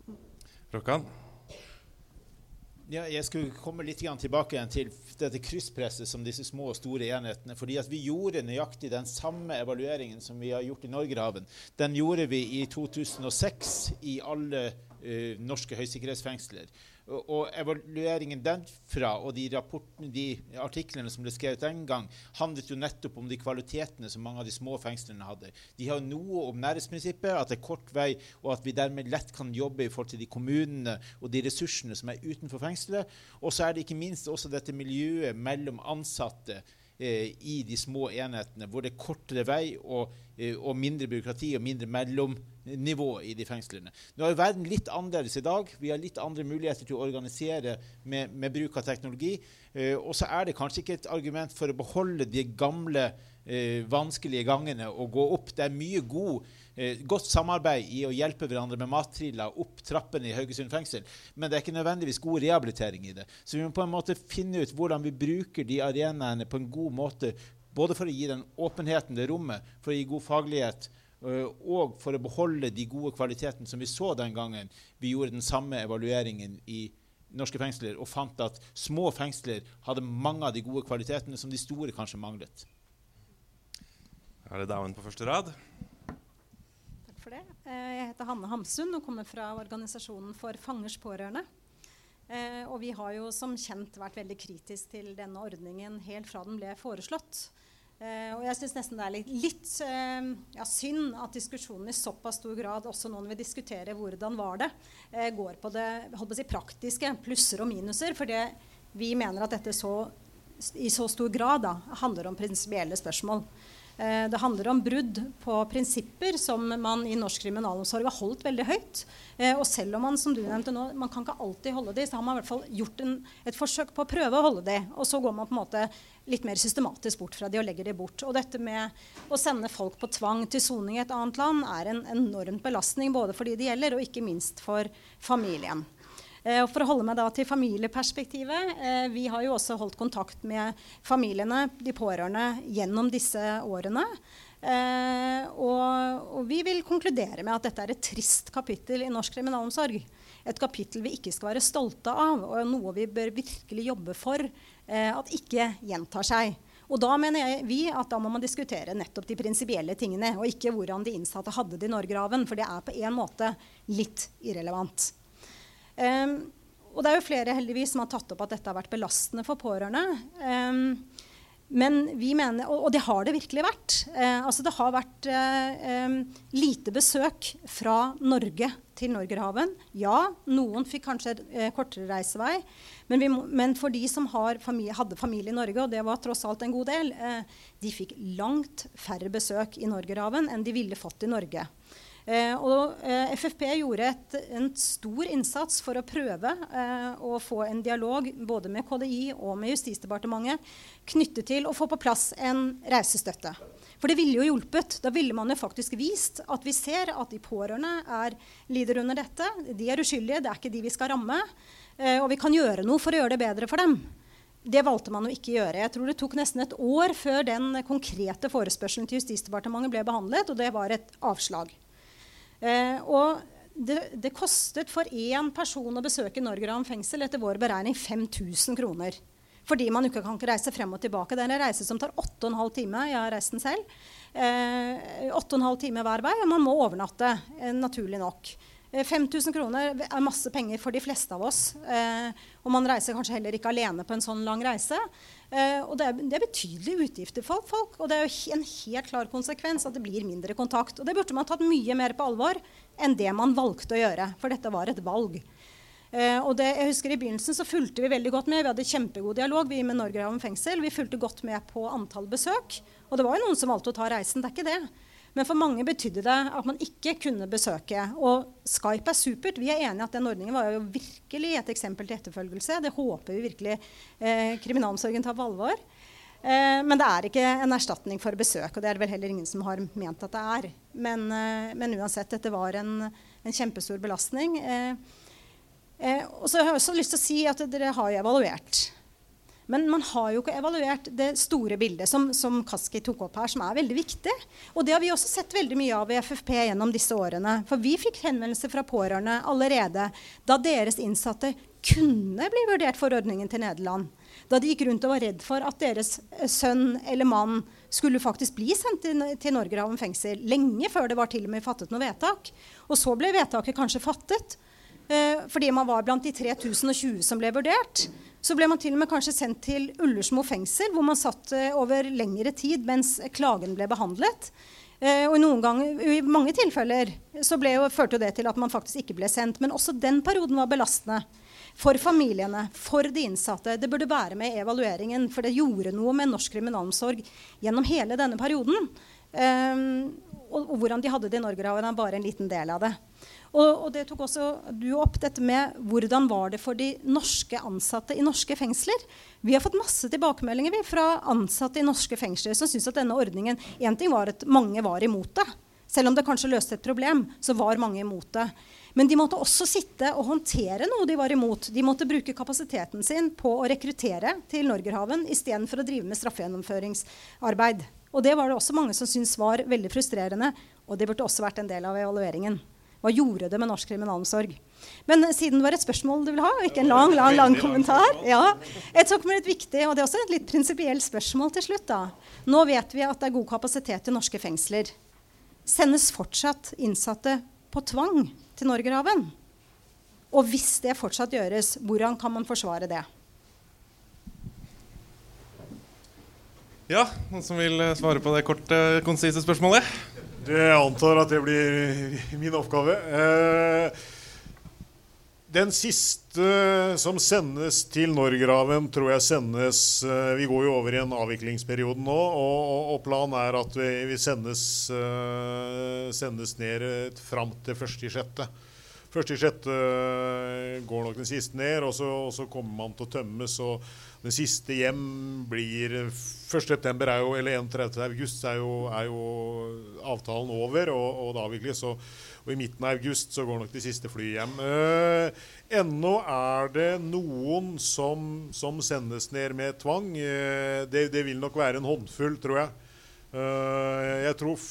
Rokkan? Ja, jeg skulle komme litt tilbake til dette krysspresset som disse små og store enhetene. fordi at Vi gjorde nøyaktig den samme evalueringen som vi har gjort i Norgerhaven. Den gjorde vi i 2006 i alle uh, norske høysikkerhetsfengsler. Og evalueringen derfra og de, de artiklene som ble skrevet den gang, handlet jo nettopp om de kvalitetene som mange av de små fengslene hadde. De har noe om nærhetsprinsippet, at det er kort vei, og at vi dermed lett kan jobbe i forhold til de kommunene og de ressursene som er utenfor fengselet. Og så er det ikke minst også dette miljøet mellom ansatte i de små enhetene, hvor det er kortere vei og, eh, og mindre byråkrati og mindre mellom nivå i de fengslene. Nå er verden litt annerledes i dag. Vi har litt andre muligheter til å organisere med, med bruk av teknologi. Eh, og så er det kanskje ikke et argument for å beholde de gamle, eh, vanskelige gangene og gå opp. Det er mye god, eh, godt samarbeid i å hjelpe hverandre med mattriller opp trappene i Haugesund fengsel, men det er ikke nødvendigvis god rehabilitering i det. Så vi må på en måte finne ut hvordan vi bruker de arenaene på en god måte, både for å gi den åpenheten, det rommet, for å gi god faglighet Eh, og for å beholde de gode kvalitetene som vi så den gangen vi gjorde den samme evalueringen i norske fengsler og fant at små fengsler hadde mange av de gode kvalitetene som de store kanskje manglet. Er det damen på første rad? For det. Eh, jeg heter Hanne Hamsun og kommer fra organisasjonen for fangers pårørende. Eh, og vi har jo som kjent vært veldig kritisk til denne ordningen helt fra den ble foreslått. Uh, og jeg syns nesten det er litt, litt ja, synd at diskusjonen i såpass stor grad, også nå når vi diskuterer hvordan var det, går på det på si, praktiske, plusser og minuser. For vi mener at dette så, i så stor grad da, handler om prinsipielle spørsmål. Eh, det handler om brudd på prinsipper som man i norsk kriminalomsorg har holdt veldig høyt. Eh, og selv om man som du nevnte nå, man kan ikke alltid holde de, så har man i hvert fall gjort en, et forsøk på å prøve å holde de. Og så går man på en måte litt mer systematisk bort fra de og legger de bort. Og dette med å sende folk på tvang til soning i et annet land er en enorm belastning både for de det gjelder, og ikke minst for familien. Eh, og for å holde meg da til familieperspektivet. Eh, vi har jo også holdt kontakt med familiene, de pårørende, gjennom disse årene. Eh, og, vi vil konkludere med at dette er et trist kapittel i norsk kriminalomsorg. Et kapittel vi ikke skal være stolte av, og noe vi bør virkelig jobbe for at ikke gjentar seg. Og da mener jeg, vi at da må man diskutere nettopp de prinsipielle tingene, og ikke hvordan de innsatte hadde det i Norgerhaven, for det er på en måte litt irrelevant. Um, og det er jo flere heldigvis som har tatt opp at dette har vært belastende for pårørende. Um, men vi mener, og, det har det virkelig vært. Eh, altså det har vært eh, lite besøk fra Norge til Norgerhaven. Ja, noen fikk kanskje eh, kortere reisevei. Men, vi, men, for de som familie, hadde familie i Norge, og det var tross alt en god del, eh, de fikk langt færre besøk i Norgerhaven enn de ville fått i Norge. Eh, og eh, FFP gjorde et, en stor innsats for å prøve eh, å få en dialog både med KDI og med Justisdepartementet knyttet til å få på plass en reisestøtte. For det ville jo hjulpet. Da ville man jo faktisk vist at vi ser at de pårørende er, lider under dette. De er uskyldige, det er ikke de vi skal ramme. Og vi kan gjøre noe for å gjøre det bedre for dem. Det valgte man å ikke gjøre. Jeg tror Det tok nesten et år før den konkrete forespørselen til Justisdepartementet ble behandlet, og det var et avslag. Eh, og det, det, kostet for én person å besøke Norgerhamn fengsel etter vår beregning 5000 kroner. Fordi man ikke kan reise frem og tilbake. Det er en reise som tar 8 12 timer. Jeg har reist den selv. Eh, 8,5 timer hver vei, og man må overnatte, eh, naturlig nok. 5000 eh, kroner er masse penger for de fleste av oss. Eh, og man reiser kanskje heller ikke alene på en sånn lang reise. Eh, og det er, det er, betydelige utgifter for folk. Og det er jo en helt klar konsekvens at det blir mindre kontakt. Og det burde man tatt mye mer på alvor enn det man valgte å gjøre. For dette var et valg. Eh, og det, jeg husker I begynnelsen så fulgte vi veldig godt med. Vi hadde kjempegod dialog vi med Norgerhaven fengsel. Vi fulgte godt med på antall besøk. Og det var jo noen som valgte å ta reisen. det er ikke det. Men for mange betydde det at man ikke kunne besøke. Og Skype er supert. Vi er enige at den ordningen var jo virkelig et eksempel til etterfølgelse. Det håper vi virkelig eh, kriminalomsorgen tar på alvor. Eh, men det er ikke en erstatning for besøk, og det er det vel heller ingen som har ment at det er. Men, eh, men uansett, dette var en, en kjempestor belastning. Eh, eh, og så har jeg også lyst til å si at dere har jo evaluert. Men man har jo ikke evaluert det store bildet som, som Kaski tok opp her, som er veldig viktig. Og det har vi også sett veldig mye av i FFP gjennom disse årene. For vi fikk henvendelser fra pårørende allerede da deres innsatte kunne bli vurdert for ordningen til Nederland. Da de gikk rundt og var redd for at deres eh, sønn eller mann skulle faktisk bli sendt til, til Norgerhaven fengsel lenge før det var til og med fattet noe vedtak. Og så ble vedtaket kanskje fattet eh, fordi man var blant de 3020 som ble vurdert. Så ble man til og med kanskje sendt til Ullersmo fengsel, hvor man satt eh, over lengre tid mens klagen ble behandlet. Eh, og i, ganger, i, mange tilfeller så jo, førte det til at man faktisk ikke ble sendt. Men også den perioden var belastende. For familiene, for de innsatte. Det burde være med i evalueringen, for det gjorde noe med norsk kriminalomsorg gjennom hele denne perioden. Um, og, og, hvordan de hadde det i Norgerhaven, er bare en liten del av det. Og, og, det tok også du opp, dette med hvordan var det for de norske ansatte i norske fengsler. Vi har fått masse tilbakemeldinger vi, fra ansatte i norske fengsler som syns at denne ordningen En ting var at mange var imot det. Selv om det kanskje løste et problem, så var mange imot det. Men de måtte også sitte og håndtere noe de var imot. De måtte bruke kapasiteten sin på å rekruttere til Norgerhaven istedenfor å drive med straffegjennomføringsarbeid. Og det var det også mange som syntes var veldig frustrerende. Og det burde også vært en del av evalueringen. Hva gjorde det med norsk kriminalomsorg? Men siden det var et spørsmål du vil ha, og ikke en lang lang, lang kommentar ja, Jeg tok med et viktig, og det er også et litt prinsipielt spørsmål til slutt. da. Nå vet vi at det er god kapasitet i norske fengsler. Sendes fortsatt innsatte på tvang til Norgerhaven? Og hvis det fortsatt gjøres, hvordan kan man forsvare det? Ja, noen som vil svare på det korte, konsise spørsmålet? Jeg antar at det blir min oppgave. Eh, Den siste som sendes til Norgraven, tror jeg sendes eh, Vi går jo over i en avviklingsperiode nå, og, og planen er at vi, sendes, uh, sendes ned fram til 1.6. 1.6. går nok den siste ned, og så, og så, kommer man til å tømmes. og Den siste hjem blir 1.9. eller 31.8 er, er jo avtalen over, og, og da avvikles. Så og i midten av august så går nok de siste fly hjem. Eh, ennå er det noen som, som, sendes ned med tvang. Eh, det, det, vil nok være en håndfull, tror jeg. Eh, jeg tror,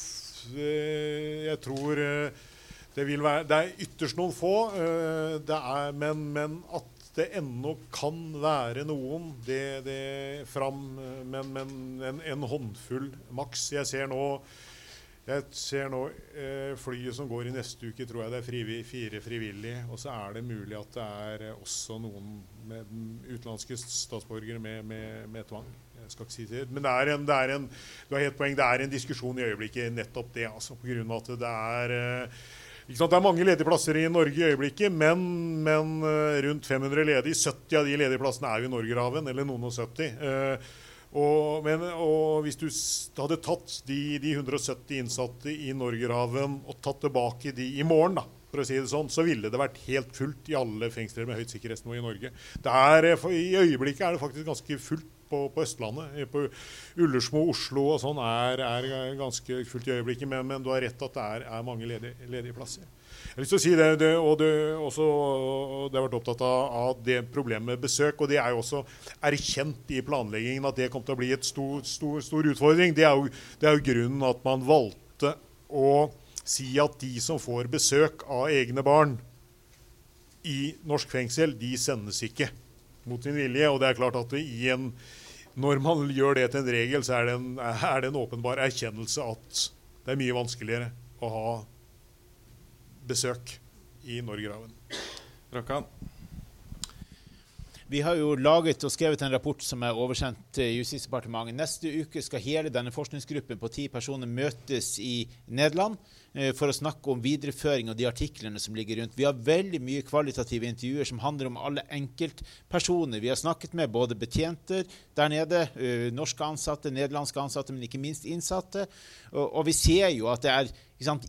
eh, jeg tror eh, det være Det er ytterst noen få, eh, er, men, men, at det ennå kan være noen, det, det fram, men, men en, en håndfull maks. Jeg ser nå jeg ser nå eh, flyet som går i neste uke, tror jeg det er frivillig, fire frivillige. Og så er det mulig at det er også noen med, utenlandske statsborgere med, med, med, tvang. Jeg skal ikke si det. Men det er en, det er en, du har helt poeng, det er en diskusjon i øyeblikket nettopp det. altså på grunn av at det er eh, det er mange ledige plasser i Norge i øyeblikket, men, men eh, rundt 500 ledige. 70 av de ledige plassene er jo i Norgerhaven, eller noen og 70. Eh, og, men, og, hvis du hadde tatt de, de 170 innsatte i Norgerhaven og tatt tilbake de i morgen, da, for å si det sånn, så ville det vært helt fullt i alle fengsler med høyt sikkerhetsnivå i Norge. Er, I øyeblikket er det faktisk ganske fullt på, på Østlandet. På Ullersmo, Oslo og sånn er, er, ganske fullt i øyeblikket, men, men, du har rett at det er, er mange ledige, ledige plasser. Jeg har lyst til å si det, det, og det, også, det har vært opptatt av, av, det problemet med besøk. og Det er jo også erkjent i planleggingen at det kom til å bli en stor, stor, stor utfordring. Det er, jo, det er jo grunnen at man valgte å si at de som får besøk av egne barn i norsk fengsel, de sendes ikke mot sin vilje. Og det er klart at i en, når man gjør det til en regel, så er det en, er det en åpenbar erkjennelse at det er mye vanskeligere å ha besøk i Norgerhaven. Rakan. Vi har jo laget og skrevet en rapport som er oversendt til Justisdepartementet. Neste uke skal hele denne forskningsgruppen på ti personer møtes i Nederland for å snakke om videreføring av de artiklene som ligger rundt. Vi har veldig mye kvalitative intervjuer som handler om alle enkeltpersoner. Vi har snakket med både betjenter der nede, eh, norske ansatte, nederlandske ansatte, men ikke minst innsatte. Og, og vi ser jo at det er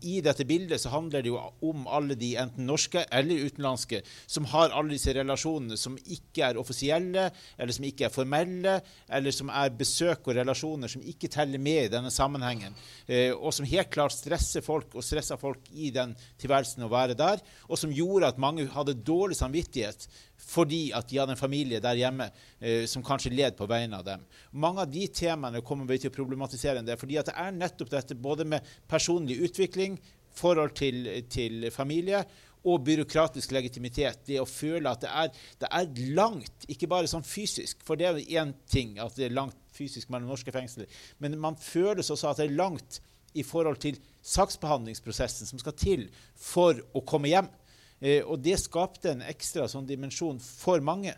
i dette bildet så handler det jo om alle de enten norske eller utenlandske som har alle disse relasjonene som ikke er offisielle, eller som ikke er formelle, eller som er besøk og relasjoner som ikke teller med i denne sammenhengen, eh, og som helt klart stresser folk og stresser folk i den tilværelsen å være der, og som gjorde at mange hadde dårlig samvittighet fordi at de hadde en familie der hjemme eh, som kanskje led på vegne av dem. Mange av de temaene kommer vi til å problematisere en del, fordi det er nettopp dette både med personlig utvikling, forhold til, til familie og byråkratisk legitimitet. Det å føle at det er, det er, langt, ikke bare sånn fysisk, for det er jo én ting at det er langt fysisk mellom norske fengsler, men man føles også at det er langt i forhold til saksbehandlingsprosessen som skal til for å komme hjem. Eh, og det skapte en ekstra sånn dimensjon for mange.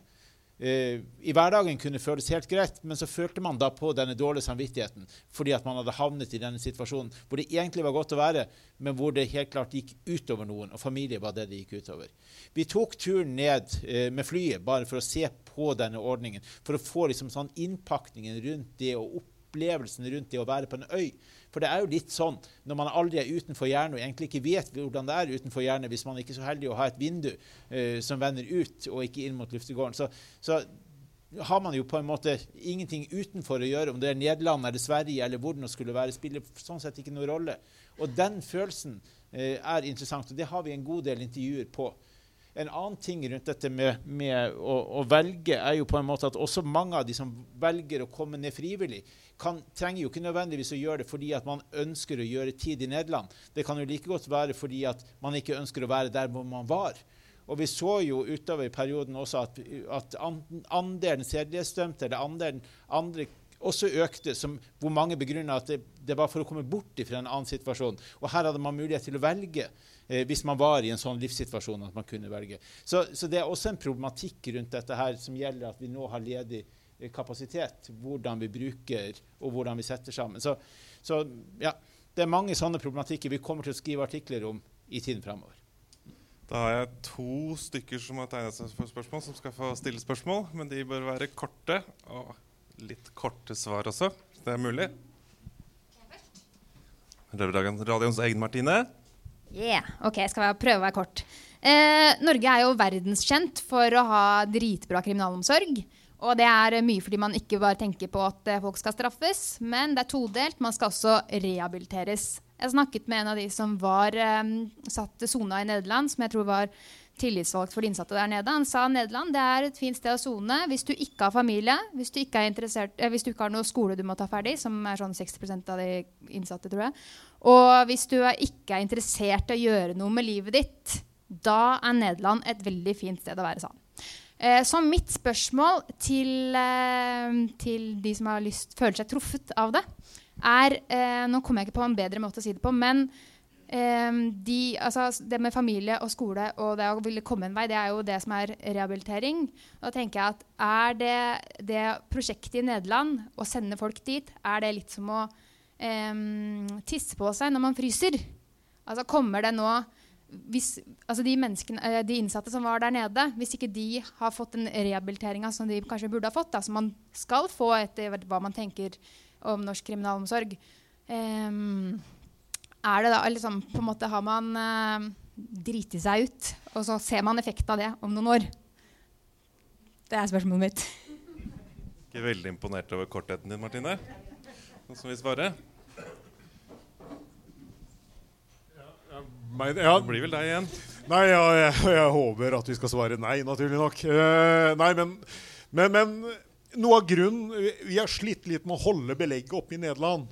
Eh, I hverdagen kunne det føles helt greit, men så følte man da på denne dårlige samvittigheten fordi at man hadde havnet i denne situasjonen hvor det egentlig var godt å være, men hvor det helt klart gikk utover noen, og familie var det det gikk utover. Vi tok turen ned eh, med flyet bare for å se på denne ordningen, for å få liksom sånn innpakningen rundt det og opplevelsen rundt det å være på en øy. For det er jo litt sånn når man aldri er utenfor hjernen og egentlig ikke vet hvordan det er utenfor hjernen hvis man ikke er så heldig å ha et vindu uh, som vender ut og ikke inn mot luftegården, så, så har man jo på en måte ingenting utenfor å gjøre. Om det er Nederland eller Sverige eller hvor det skulle være, spiller sånn sett ikke noen rolle. Og den følelsen uh, er interessant, og det har vi en god del intervjuer på. En annen ting rundt dette med, med å, å, velge er jo på en måte at også mange av de som velger å komme ned frivillig, kan, trenger jo ikke nødvendigvis å gjøre det fordi at man ønsker å gjøre tid i Nederland. Det kan jo like godt være fordi at man ikke ønsker å være der hvor man var. Og vi så jo utover i perioden også at, at andelen sedelighetsdømte eller andelen andre også økte, som, hvor mange begrunna at det, det, var for å komme bort fra en annen situasjon. Og her hadde man mulighet til å velge eh, hvis man var i en sånn livssituasjon at man kunne velge. Så, så, det er også en problematikk rundt dette her som gjelder at vi nå har ledig kapasitet, hvordan vi bruker og hvordan vi setter sammen. Så, så ja, det er mange sånne problematikker vi kommer til å skrive artikler om i tiden framover. Da har jeg to stykker som har tegnet seg for spørsmål, som skal få stille spørsmål. Men de bør være korte, og litt korte svar også. hvis Det er mulig. Røverradioens egen Martine. Yeah, ok, jeg skal prøve å være kort. Eh, Norge er jo verdenskjent for å ha dritbra kriminalomsorg. Og det er mye fordi man ikke bare tenker på at eh, folk skal straffes, men det er todelt. Man skal også rehabiliteres. Jeg snakket med en av de som var eh, satt sona i Nederland, som jeg tror var tillitsvalgt for de innsatte der nede. Han sa Nederland det er et fint sted å sone hvis du ikke har familie, hvis du ikke, eh, hvis du ikke har noe skole du må ta ferdig, som er sånn 60% av de innsatte, tror jeg. Og hvis du ikke er interessert i å gjøre noe med livet ditt, da er Nederland et veldig fint sted å være, sa han. Eh, så mitt spørsmål til, eh, til, de som har lyst, føler seg truffet av det, er eh, Nå kommer jeg ikke på en bedre måte å si det på, men de, altså, det med familie og skole og det å ville komme en vei, det er jo det som er rehabilitering. Da tenker jeg at er det, det prosjektet i Nederland, å sende folk dit, er det litt som å eh, tisse på seg når man fryser? Altså Kommer det nå hvis, altså de, eh, de, innsatte som var der nede, hvis ikke de har fått den rehabiliteringa som de kanskje burde ha fått, da, som man skal få etter hva man tenker om norsk kriminalomsorg, um, er det da liksom på en måte Har man uh, driti seg ut, og så ser man effekten av det om noen år? Det er spørsmålet mitt. Ikke veldig imponert over kortheten din, Martine. Noen som vi svare? Meg, ja. Det blir vel deg igjen. Nei, ja, jeg, jeg, håper at vi skal svare nei, naturlig nok. Uh, nei, men, men, men, noe av grunnen Vi har slitt litt med å holde belegget oppe i Nederland.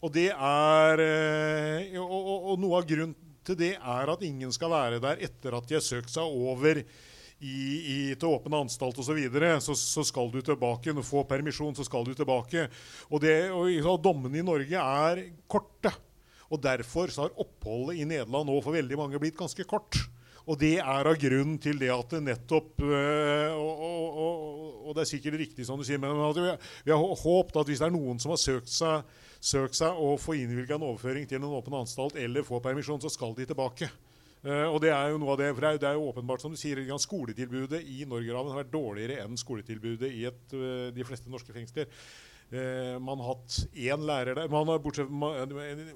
Og, det er, uh, og, og, og noe av grunnen til det er at ingen skal være der etter at de har søkt seg over i, i, til åpen anstalt osv. Så, videre, så så skal du tilbake. Når du får permisjon, så skal du tilbake. Og, det, og Dommene i Norge er korte. Og Derfor så har oppholdet i Nederland nå for veldig mange blitt ganske kort. Og det er av grunnen til det at det nettopp øh, og, og, og, og, det er sikkert riktig som du sier, men vi, vi har håpet at hvis det er noen som har søkt seg, søkt seg å få innvilga en overføring til en åpen anstalt eller få permisjon, så skal de tilbake. Uh, og Det er jo noe av det, for det er, jo åpenbart som du sier, Skoletilbudet i Norgerhaven har vært dårligere enn skoletilbudet i et, uh, de fleste norske fengsler. Eh, man har hatt én lærer der. Man har, bortsett, man,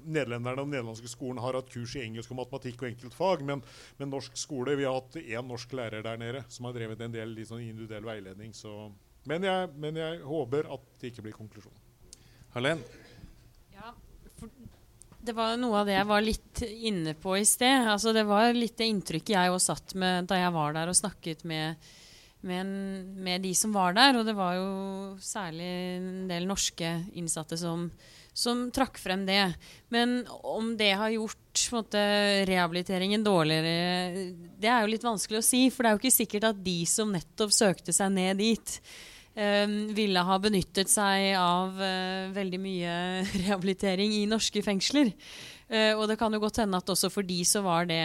Nederlenderne og den nederlandske skolen har hatt kurs i engelsk og matematikk og enkeltfag, men, men norsk skole Vi har hatt én norsk lærer der nede som har drevet en del liksom, individuell veiledning. Så. Men, jeg, men, jeg, håper at det ikke blir konklusjon. Harlen? Ja, det var noe av det jeg var litt inne på i sted. Altså, det var litt det inntrykket jeg òg satt med da jeg var der og snakket med med, en, med, de som var der. Og det var jo særlig en del norske innsatte som, som trakk frem det. Men om det har gjort måte, rehabiliteringen dårligere, det er jo litt vanskelig å si. For det er jo ikke sikkert at de som nettopp søkte seg ned dit, um, ville ha benyttet seg av uh, veldig mye (laughs) rehabilitering i norske fengsler. Uh, og det kan jo godt hende at også for de så var det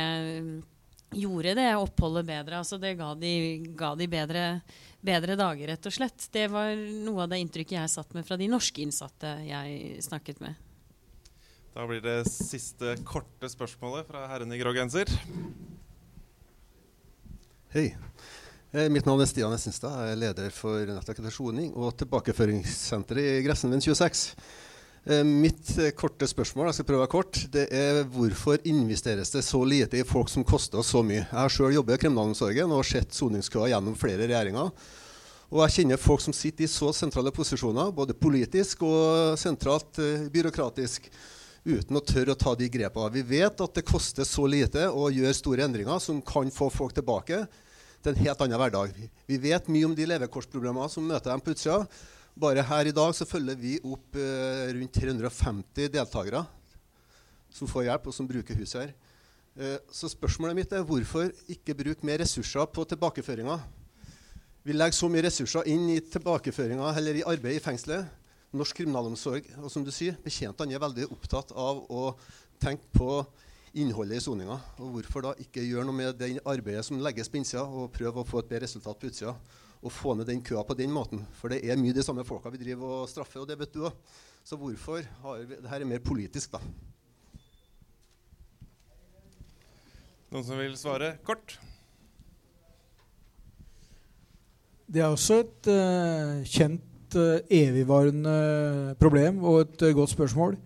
gjorde det oppholdet bedre. Altså det ga de, ga de bedre, bedre, dager, rett og slett. Det var noe av det inntrykket jeg satt med fra de norske innsatte jeg snakket med. Da blir det siste korte spørsmålet fra herren i grå genser. Hei. Eh, mitt navn er Stian Essenstad. Jeg er leder for soning og tilbakeføringssenteret i Gressenvind 26. Eh, mitt eh, korte spørsmål jeg skal prøve å være kort, det er hvorfor investeres det så lite i folk som koster oss så mye? Jeg har sjøl jobbet i kriminalomsorgen og sett soningskøer gjennom flere regjeringer. Og jeg kjenner folk som sitter i så sentrale posisjoner, både politisk og sentralt eh, byråkratisk, uten å tørre å ta de grepene. Vi vet at det koster så lite å gjøre store endringer som kan få folk tilbake til en helt annen hverdag. Vi vet mye om de levekårsproblemene som møter dem på utsida. Bare her i dag så følger vi opp eh, rundt 350 deltakere som får hjelp, og som bruker huset her. Eh, så spørsmålet mitt er hvorfor ikke bruke mer ressurser på tilbakeføringa? Vi legger så mye ressurser inn i tilbakeføringa eller i arbeid i fengselet. Norsk kriminalomsorg og som du sier, betjentene er veldig opptatt av å tenke på innholdet i soninga. Og hvorfor da ikke gjøre noe med det arbeidet som legges på innsida, og prøve å få et bedre resultat på utsida? Å få ned den køa på den måten. For det er mye de samme folka vi driver og straffer, og det vet du òg. Så hvorfor har vi Dette er mer politisk, da. Noen som vil svare kort? Det er også et uh, kjent, uh, evigvarende problem og et uh, godt spørsmål.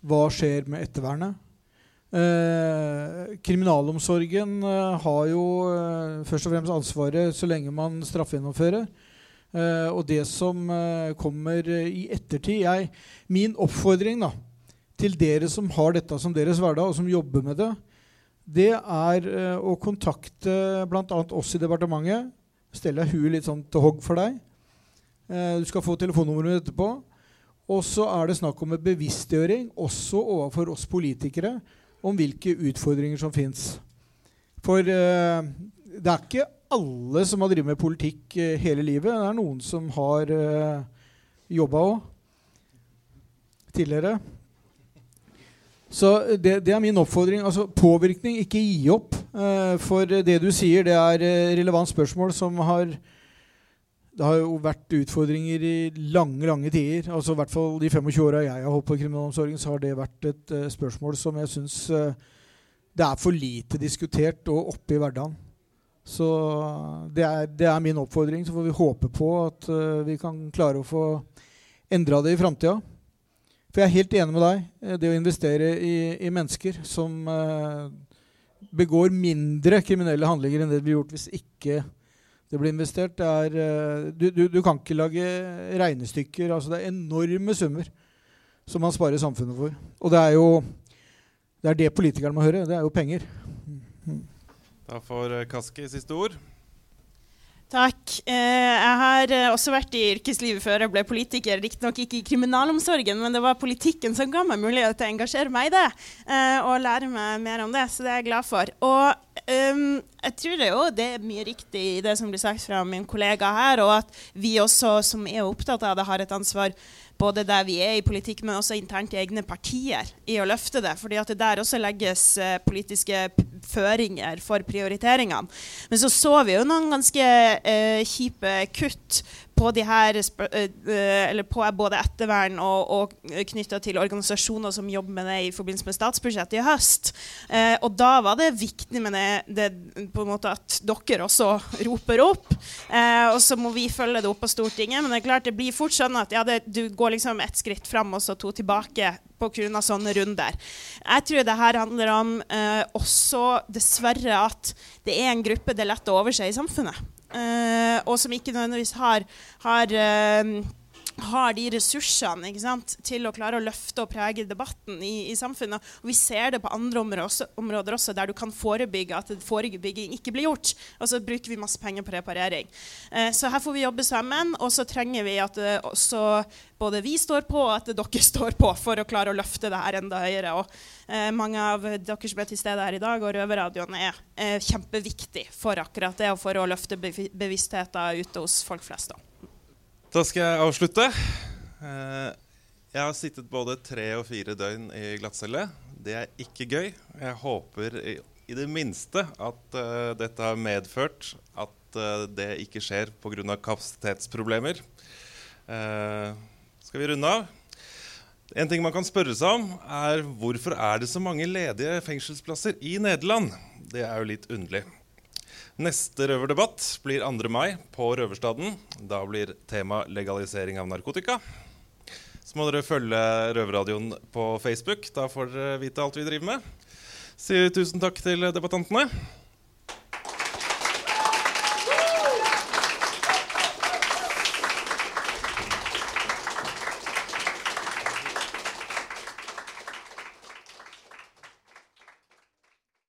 Hva skjer med ettervernet? Kriminalomsorgen har jo først og fremst ansvaret så lenge man straffegjennomfører. og det som kommer i ettertid jeg, Min oppfordring da, til dere som har dette som deres hverdag, og som jobber med det, det er å kontakte bl.a. oss i departementet stelle jeg huet litt sånn til hogg for deg. Eh, du skal få telefonnummeret etterpå. Og så er det snakk om en bevisstgjøring også overfor oss politikere om hvilke utfordringer som fins. For eh, det er ikke alle som har drevet med politikk eh, hele livet. Det er noen som har eh, jobba òg tidligere. Så det, det, er min oppfordring. Altså påvirkning, ikke gi opp. Uh, for det du sier, det er uh, relevant spørsmål som har Det har jo vært utfordringer i lange, lange tider. Altså I hvert fall de 25 åra jeg har holdt på i kriminalomsorgen, så har det vært et uh, spørsmål som jeg syns det er for lite diskutert og oppe i hverdagen. Så det er, det er, min oppfordring. Så får vi håpe på at vi kan klare å få endra det i framtida. For jeg er helt enig med deg. Eh, det å investere i, i mennesker som uh, begår mindre kriminelle handlinger enn det vi har gjort hvis ikke det blir investert, det er uh, du, du, du, kan ikke lage regnestykker. Altså det er enorme summer som man sparer samfunnet for. Og det er jo det er det politikerne må høre. Det er jo penger. Da får Kaski siste ord. Takk. Eh, jeg har eh, også vært i yrkeslivet før jeg ble politiker. Riktignok ikke i kriminalomsorgen, men det var politikken som ga meg mulighet til å engasjere meg i det. Eh, og lære meg mer om det, så det er jeg glad for. Og um, jeg tror jo, det er mye riktig i det som blir sagt fra min kollega her, og at vi også som er opptatt av det, har et ansvar både der vi er i politikk, men også internt i egne partier, i å løfte det. fordi at det der også legges uh, politiske føringer for prioriteringene. Men så så vi jo noen ganske uh, kjipe kutt på, her, uh, på både ettervern og, og knytta til organisasjoner som jobber med det i forbindelse med statsbudsjettet i høst. og da var det viktig med det, det på en måte at dere også roper opp. og så må vi følge det opp på Stortinget. Men det er klart det blir fort sånn at ja, det, du går liksom ett skritt fram og så to tilbake pga. sånne runder. Jeg tror det her handler om eh, også dessverre at det er en gruppe det er lett å overse i samfunnet. Eh, og som ikke nødvendigvis har, har eh, har de ressursene sant, til å klare å løfte og prege debatten i, i, samfunnet. Og vi ser det på andre områder også, områder også, der du kan forebygge at forebygging ikke blir gjort. Og så bruker vi masse penger på reparering. Eh, så her får vi jobbe sammen. Og så trenger vi at eh, også både vi står på, og at dere (laughs) står på for å klare å løfte det her enda høyere. Og eh, mange av dere som er til stede her i dag, og Røverradioen er eh, kjempeviktig for akkurat det, og for å løfte bevisstheten ute hos folk flest. Også. Da skal jeg avslutte. Eh, jeg har sittet både tre og fire døgn i glattcelle. Det er ikke gøy. Jeg håper i, det minste at uh, dette har medført at uh, det ikke skjer pga. kapasitetsproblemer. Skal vi runde av? En ting man kan spørre seg om, er hvorfor er det så mange ledige fengselsplasser i Nederland? Det er jo litt underlig. Neste røverdebatt blir 2. mai på Røverstaden. Da blir tema legalisering av narkotika. Så må dere følge Røverradioen på Facebook. Da får dere vite alt vi driver med. Sier tusen takk til debattantene.